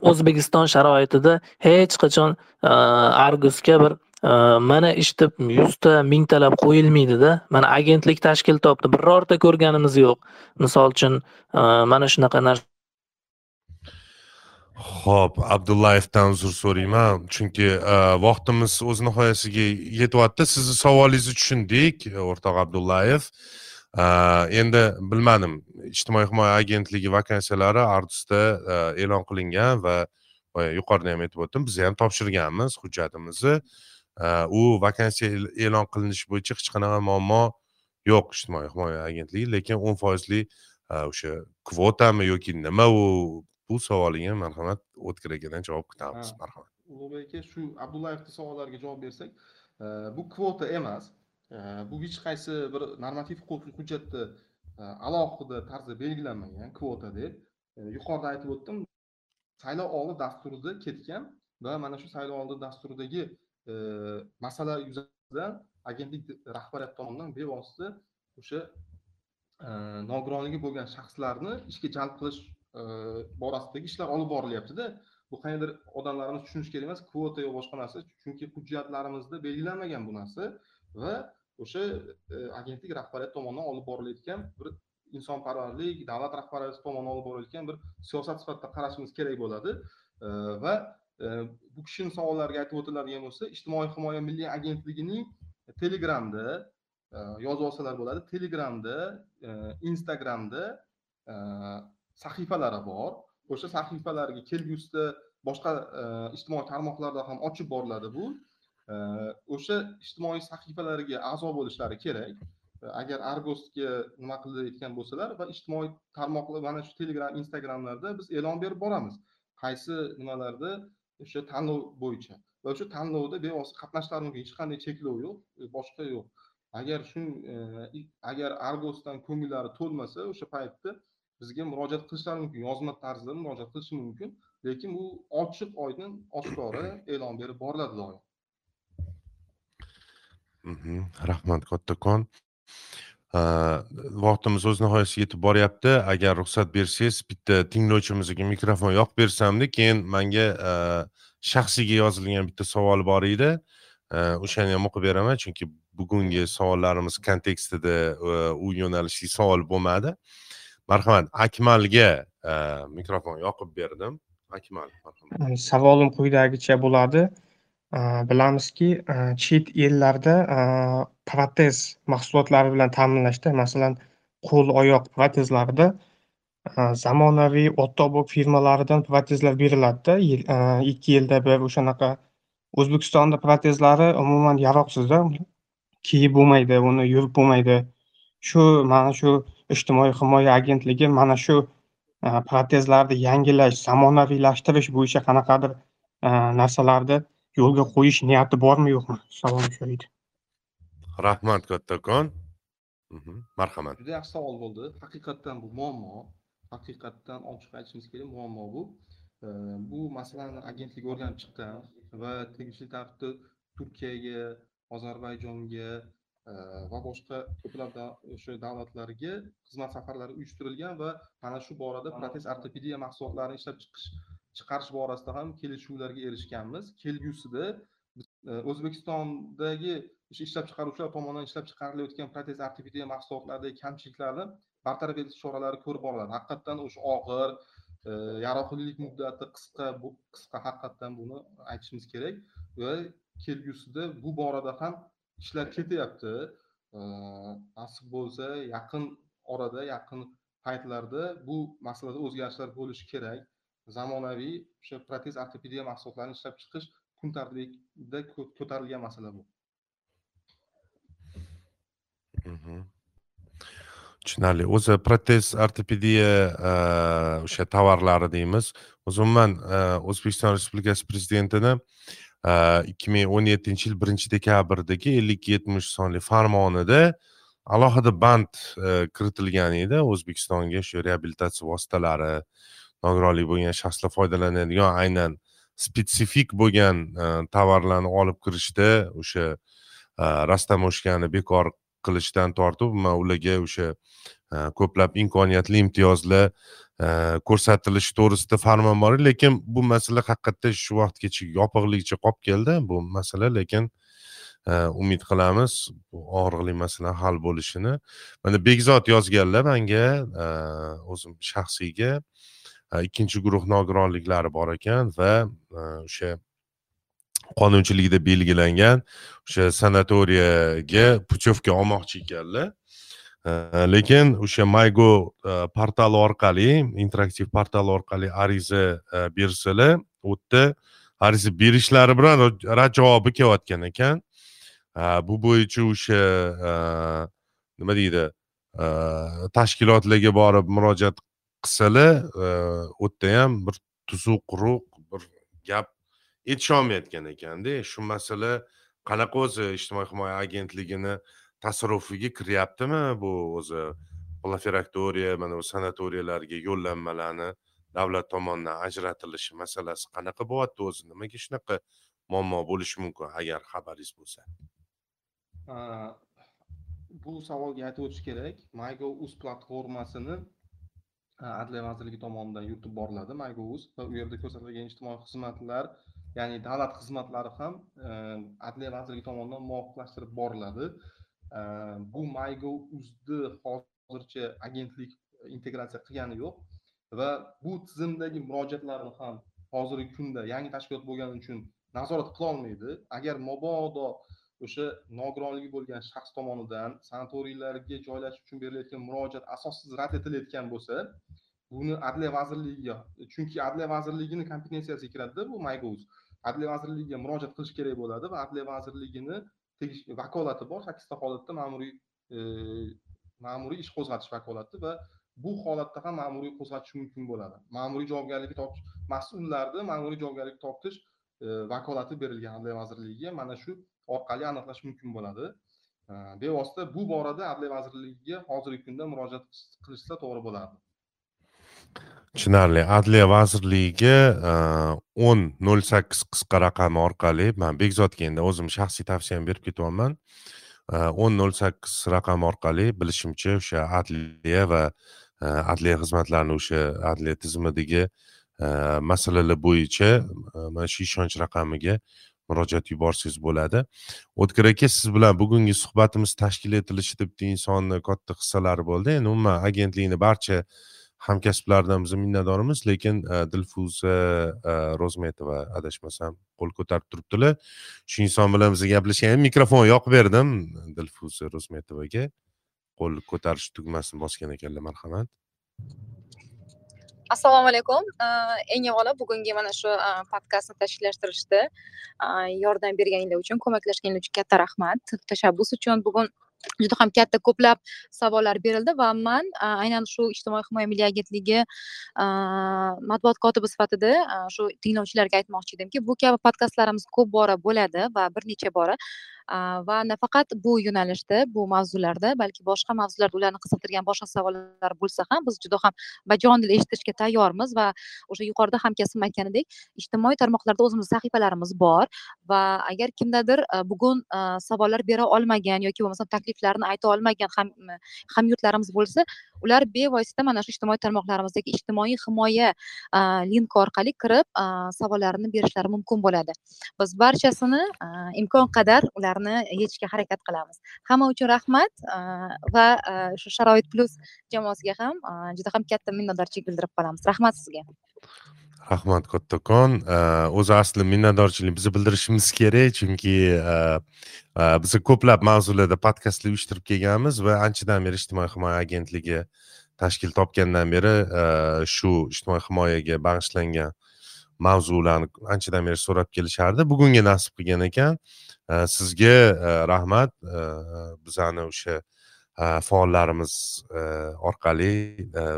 O'zbekiston sharoitida hech qachon e, argusga bir e, mana ishni yuzta mingtalab qo'yilmaydida mana agentlik tashkil topdi. Birorta ko'rganimiz yo'q. Misol uchun e, mana shunaqa narsa ho'p Abdullayevdan uzr so'rayman, chunki e, vaqtimiz o'z nihoyasiga yetyapti. Sizni savolingizni tushundik, o'rtoq Abdullayev. E, endi bilmadim, ijtimoiy himoya agentligi vakansiyalari Ardusda e, e'lon qilingan va yuqorida ham aytib o'tdim, biz ham topshirganmiz hujjatimizni. U vakansiya e'lon qilinishi bo'yicha hech qanaqa muammo yo'q ijtimoiy himoya agentligi, lekin o'n foizli o'sha kvotami yoki nima u bu savolingga marhamat o'tkir akadan javob kutamiz marhamat. Ulug'bek aka shu abdullayevni savollariga javob bersak e, bu kvota emas. E, bu hech qaysi bir normativ huquqiy hujjatda e, alohida tarzda belgilanmagan kvota deb yuqorida aytib o'tdim. Saylov oldi dasturida ketgan va mana shu saylov oldi dasturidagi masala yuzasidan agentlik rahbariyati tomonidan bevosita o'sha nogironligi bo'lgan shaxslarni ishga jalb qilish borasidagi ishlar olib borilyaptida bu qandaydir odamlarimiz tushunishi kerak emas kvota yo boshqa narsa. Chunki hujjatlarimizda belgilanmagan bu narsa va o'sha e, agentlik rahbariyati tomonidan olib borilayotgan bir insonparvarlik davlat rahbariyati tomonidan olib borilayotgan bir siyosat sifatida qarashimiz kerak bo'ladi. Va e, bu kishini savollariga aytib o'tiladigan bo'lsa ijtimoiy himoya milliy agentligining telegramda e, yozib olsalar bo'ladi. Telegramda instagramda sahifalari bor. O'sha sahifalarga kelgusida boshqa e, ijtimoiy tarmoqlarda ham ochib boriladi bu. E, o'sha ijtimoiy sahifalarga a'zo bo'lishlari kerak. E, agar argosga nima qilayotgan bo'lsalar va ijtimoiy tarmoqlar mana shu telegram instagramlarda biz e'lon berib boramiz. Qaysi nimalarda o'sha tanlov bo'yicha. Va o'sha tanlovda bevosita qatnashishlari mumkin hech qanday cheklov yo'q boshqa yo'q. Agar shu agar argosdan ko'ngillari to'lmasa o'sha paytda bizga murojaat qilishlari mumkin yozma tarzda murojaat qilishi mumkin. Lekin bu ochiq oydin oshkora e'lon berib boriladi doim. Mhm, rahmat kattakon. Vaqtimiz o'z nihoyasiga yetib boryapti. Agar ruxsat bersangiz bitta tinglovchimizga mikrofon yoqib bersamdi keyin manga shaxsiyga yozilgan bitta savol bor edi. O'shani ham o'qib beraman chunki bugungi savollarimiz kontekstida u yo'nalishdagi savol bo'lmadi. Marhamat akmalga e, mikrofon yoqib berdim. Akmal marhamat. E, savolim quyidagicha bo'ladi. E, bilamizki chet ellarda protez mahsulotlari bilan ta'minlashda masalan qo'l oyoq protezlarida zamonaviy ottobok firmalaridan protezlar beriladida ikki yilda bir o'shanaqa o'zbekistonda protezlari umuman yaroqsizda. Kiyib bo'lmaydi uni yurib bo'lmaydi. Shu mana shu ijtimoiy himoya agentligi mana shu e, protezlarni yangilash zamonaviylashtirish bo'yicha qanaqadir e, narsalarni yo'lga qo'yish niyati bormi yo'qmi? Savolim shu edi rahmat kattakon. Mhm, marhamat. Juda yaxshi savol bo'ldi. Haqiqatdan bu muammo haqiqatdan ochiq aytishimiz kerak muammo bu. E, bu masalani agentlik o'rganib chiqqan va tegishli tartibda turkiyaga ozarbayjonga va boshqa ko'plab o'sha davlatlarga xizmat safarlari uyushtirilgan va mana shu borada protez ortopediya mahsulotlarini ishlab chiqish chiqarish borasida ham kelishuvlarga erishganmiz. Kelgusida e, o'zbekistondagi o'sha ishlab chiqaruvchilar tomonidan ishlab chiqarilayotgan protez ortopediya mahsulotlaridagi kamchiliklarni bartaraf etish choralari ko'rib boriladi. Haqiqatdan o'sha og'ir e, yaroqlilik muddati qisqa bu qisqa haqiqatdan buni aytishimiz kerak. Va kelgusida bu borada ham ishlar ketyapti nasib bo'lsa yaqin orada yaqin paytlarda bu masalada o'zgarishlar bo'lishi kerak. Zamonaviy o'sha protez ortopediya mahsulotlarini ishlab chiqish kun tartibida ko'tarilgan masala bu. Mhm. tushunarli. O'zi protez ortopediya o'sha tovarlari deymiz. O'zi umuman o'zbekiston respublikasi prezidentini ikki ming o'n yettinchi yil birinchi dekabrdagi ellik yetmish sonli farmonida alohida band kiritilgan edi. O'zbekistonga shu reabilitatsiya vositalari nogironlik bo'lgan shaxslar foydalanadigan aynan spetsifik bo'lgan tovarlarni olib kirishda o'sha rastamoshkani bekor qilishdan tortib ularga o'sha ko'plab imkoniyatli imtiyozlar ko'rsatilishi to'g'risida farmon bor lekin bu masala haqiqatda shu vaqtgacha yopiqligicha qolib keldi bu masala lekin umid qilamiz bu og'riqli masala hal bo'lishini. Mana bekzod yozganlar manga o'zim shaxsiyga ikkinchi guruh nogironliklari bor ekan va o'sha qonunchilikda belgilangan o'sha sanatoriyaga putyovka olmoqchi ekanlar. Lekin o'sha maygo portali orqali interaktiv portal orqali ariza bersalar u yerda ariza berishlari bilan rad javobi kelayotgan ekan bu bo'yicha o'sha nima deydi tashkilotlarga borib murojaat qilsalar u yerda ham bir tuzuq quruq bir gap aytisholmayotgan ekanda shu masala qanaqa o'zi ijtimoiy himoya agentligini tasarrufiga kiryaptimi bu o'zi? Profilaktoriya mana bu sanatoriyalarga yo'llanmalarni davlat tomonidan ajratilishi masalasi qanaqa bo'lyapti o'zi? Nimaga shunaqa muammo bo'lishi mumkin agar xabaringiz bo'lsa? Bu savolga aytib o'tish kerak. Mygovuz platformasini adliya vazirligi tomonidan yuritib boriladi mygovuz va u yerda ko'rsatilgan ijtimoiy xizmatlar ya'ni davlat xizmatlari ham adliya vazirligi tomonidan muvofiqlashtirib boriladi. Bu mygov uzni hozircha agentlik integratsiya qilgani yo'q va bu tizimdagi murojaatlarni ham hozirgi kunda yangi tashkilot bo'lgani uchun nazorat qilolmaydi agar mabodo o'sha nogironligi bo'lgan shaxs tomonidan sanatoriylarga joylashish uchun berilayotgan murojaat asossiz rad etilayotgan bo'lsa buni adliya vazirligiga chunki adliya vazirligini kompetensiyasiga kiradida bu mygouz adliya vazirligiga murojaat qilish kerak bo'ladi va adliya vazirligini vakolati bor. Sakkizta holatda ma'muriy e, ma'muriy ish qo'zg'atish vakolati va bu holatda ham ma'muriy qo'zg'atish mumkin bo'ladi. Ma'muriy javobgarlikka tortish mas'ullarni ma'muriy javobgarlikka tortish e, vakolati berilgan adliya vazirligiga mana shu orqali aniqlash mumkin bo'ladi. E, bevosita bu borada adliya vazirligiga hozirgi kunda murojaat qilishsa to'g'ri bo'lardi. Tushunarli. Adliya vazirligiga e, o'n nol sakkiz qisqa raqami orqali man bekzodga endi o'zim shaxsiy tavsiyam berib ketyapman. E, o'n nol sakkiz raqami orqali bilishimcha o'sha adliya va e, adliya xizmatlarini o'sha adliya tizimidagi e, masalalar bo'yicha mana shu ishonch raqamiga murojaat yuborsangiz bo'ladi. O'tkir aka siz bilan bugungi suhbatimiz tashkil etilishida bitta insonni katta hissalari bo'ldi. Endi umuman agentlikni barcha hamkasblaridan biz minnatdormiz lekin e, dilfuza e, ro'zmetova adashmasam qo'l ko'tarib turibdilar. Shu inson bilan biz gaplashgan mikrofon yoqib berdim dilfuza ro'zmetovaga. Qo'l ko'tarish tugmasini bosgan ekanlar marhamat. Assalomu alaykum. E, eng avvalo bugungi mana shu podkastni tashkillashtirishda yordam berganinglar uchun ko'maklashganinglar uchun katta rahmat tashabbus uchun. Bugun juda ham katta ko'plab savollar berildi va man aynan shu ijtimoiy himoya milliy agentligi matbuot kotibi sifatida shu tinglovchilarga aytmoqchi edimki bu kabi podkastlarimiz ko'p bora bo'ladi va bir necha bora va nafaqat bu yo'nalishda bu mavzularda balki boshqa mavzularda ularni qiziqtirgan boshqa savollar bo'lsa ham biz juda ham bajonidil eshitishga tayyormiz va o'sha yuqorida hamkasbim aytganidek ijtimoiy tarmoqlarda o'zimizni sahifalarimiz bor va agar kimdadir e, bugun e, savollar bera olmagan yoki bo'lmasam takliflarni ayta olmagan ham hamyurtlarimiz bo'lsa ular bevosita mana shu ijtimoiy tarmoqlarimizdagi ijtimoiy himoya e, linki orqali kirib savollarini berishlari mumkin bo'ladi. Biz barchasini imkon qadar ular muammolarni yechishga harakat qilamiz. Hamma uchun rahmat va shu sharoit plyus jamoasiga ham juda ham katta minnatdorchilik bildirib qolamiz. Rahmat sizga. Rahmat kattakon o'zi asli minnatdorchilik biz bildirishimiz kerak chunki biz ko'plab mavzularda podkastlar uyushtirib kelganmiz va anchadan beri ijtimoiy himoya agentligi tashkil topgandan beri shu ijtimoiy himoyaga bag'ishlangan mavzularni anchadan beri so'rab kelishardi. Bugungi nasib qilgan ekan. Sizga e, rahmat. Bizani o'sha e, faollarimiz e, orqali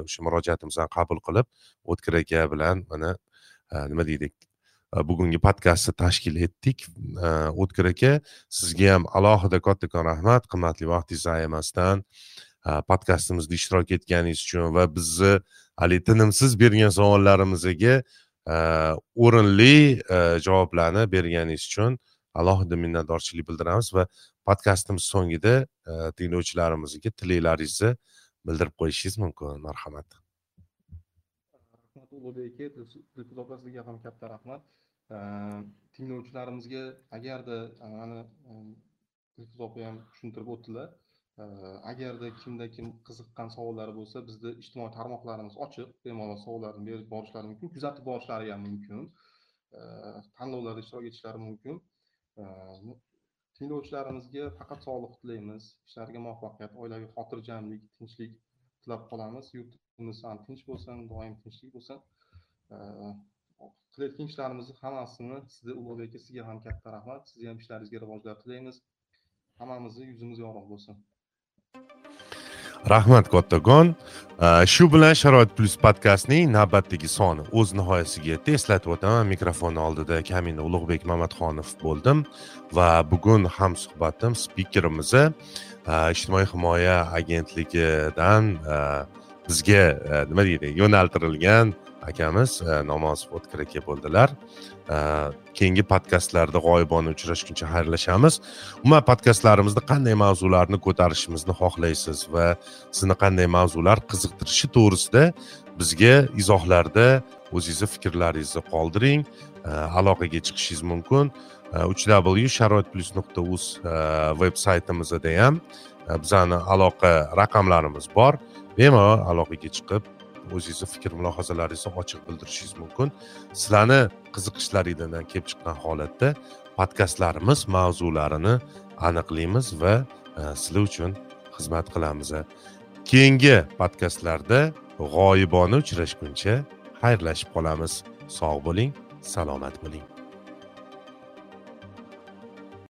o'sha murojaatimizni qabul qilib o'tkir aka bilan mana nima deydik bugungi podkastni tashkil etdik. O'tkir aka sizga ham alohida kattakon rahmat qimmatli vaqtingizni ayamasdan podkastimizda ishtirok etganingiz uchun va bizni haligi tinimsiz bergan savollarimizga Э, o'rinli э, javoblarni berganingiz uchun alohida minnatdorchilik bildiramiz va podkastimiz so'ngida э, tinglovchilarimizga tilaklaringizni bildirib qo'yishingiz mumkin. Marhamat. Rahmat ulug'bek aka dilfuza opa sizga ham katta rahmat. Tinglovchilarimizga agarda mana dilfuza opa ham tushuntirib o'tdilar. Agarda kimda kim qiziqqan savollari bo'lsa bizni ijtimoiy tarmoqlarimiz ochiq bemalol savollarni berib borishlari mumkin kuzatib borishlari ham mumkin tanlovlarda ishtirok etishlari mumkin tinglovchilarimizga faqat sog'liq tilaymiz ishlariga muvaffaqiyat oilaviy xotirjamlik tinchlik tilab qolamiz. Yurtimiz ham tinch bo'lsin doim tinchlik bo'lsin. Э, qilayotgan ishlarimizni hammasini sizga ulug'bek aka sizga ham katta rahmat. Sizni ham ishlaringizga rivojlar tilaymiz. Hammamizni yuzimiz yorug' bo'lsin. Rahmat kattakon. Shu bilan sharoit plyus podkastning navbatdagi soni o'z nihoyasiga yetdi eslatib o'taman mikrofon oldida kamina ulug'bek mamatxonov bo'ldim va bugun hamsuhbatim spikerimizni e, ijtimoiy himoya agentligidan e, bizga e, nima deydi yo'naltirilgan akamiz namozov o'tkir aka bo'ldilar Э, keyingi podkastlarda g'oyibona uchrashguncha xayrlashamiz. Umuman podkastlarimizda qanday mavzularni ko'tarishimizni xohlaysiz va sizni qanday mavzular qiziqtirishi to'g'risida bizga izohlarda o'zingizni fikrlaringizni qoldiring. Э, aloqaga chiqishingiz mumkin. Э, uch w sharoit plyus nuqta uz veb saytimizda ham bizani aloqa raqamlarimiz bor. Bemalol aloqaga chiqib o'zingizni fikr mulohazalaringizni ochiq bildirishingiz mumkin. Sizlarni qiziqishlaringizdan kelib chiqqan holatda podkastlarimiz mavzularini aniqlaymiz va e, sizlar uchun xizmat qilamiz. E, keyingi podkastlarda g'oyibona uchrashguncha xayrlashib qolamiz. Sog' bo'ling salomat bo'ling.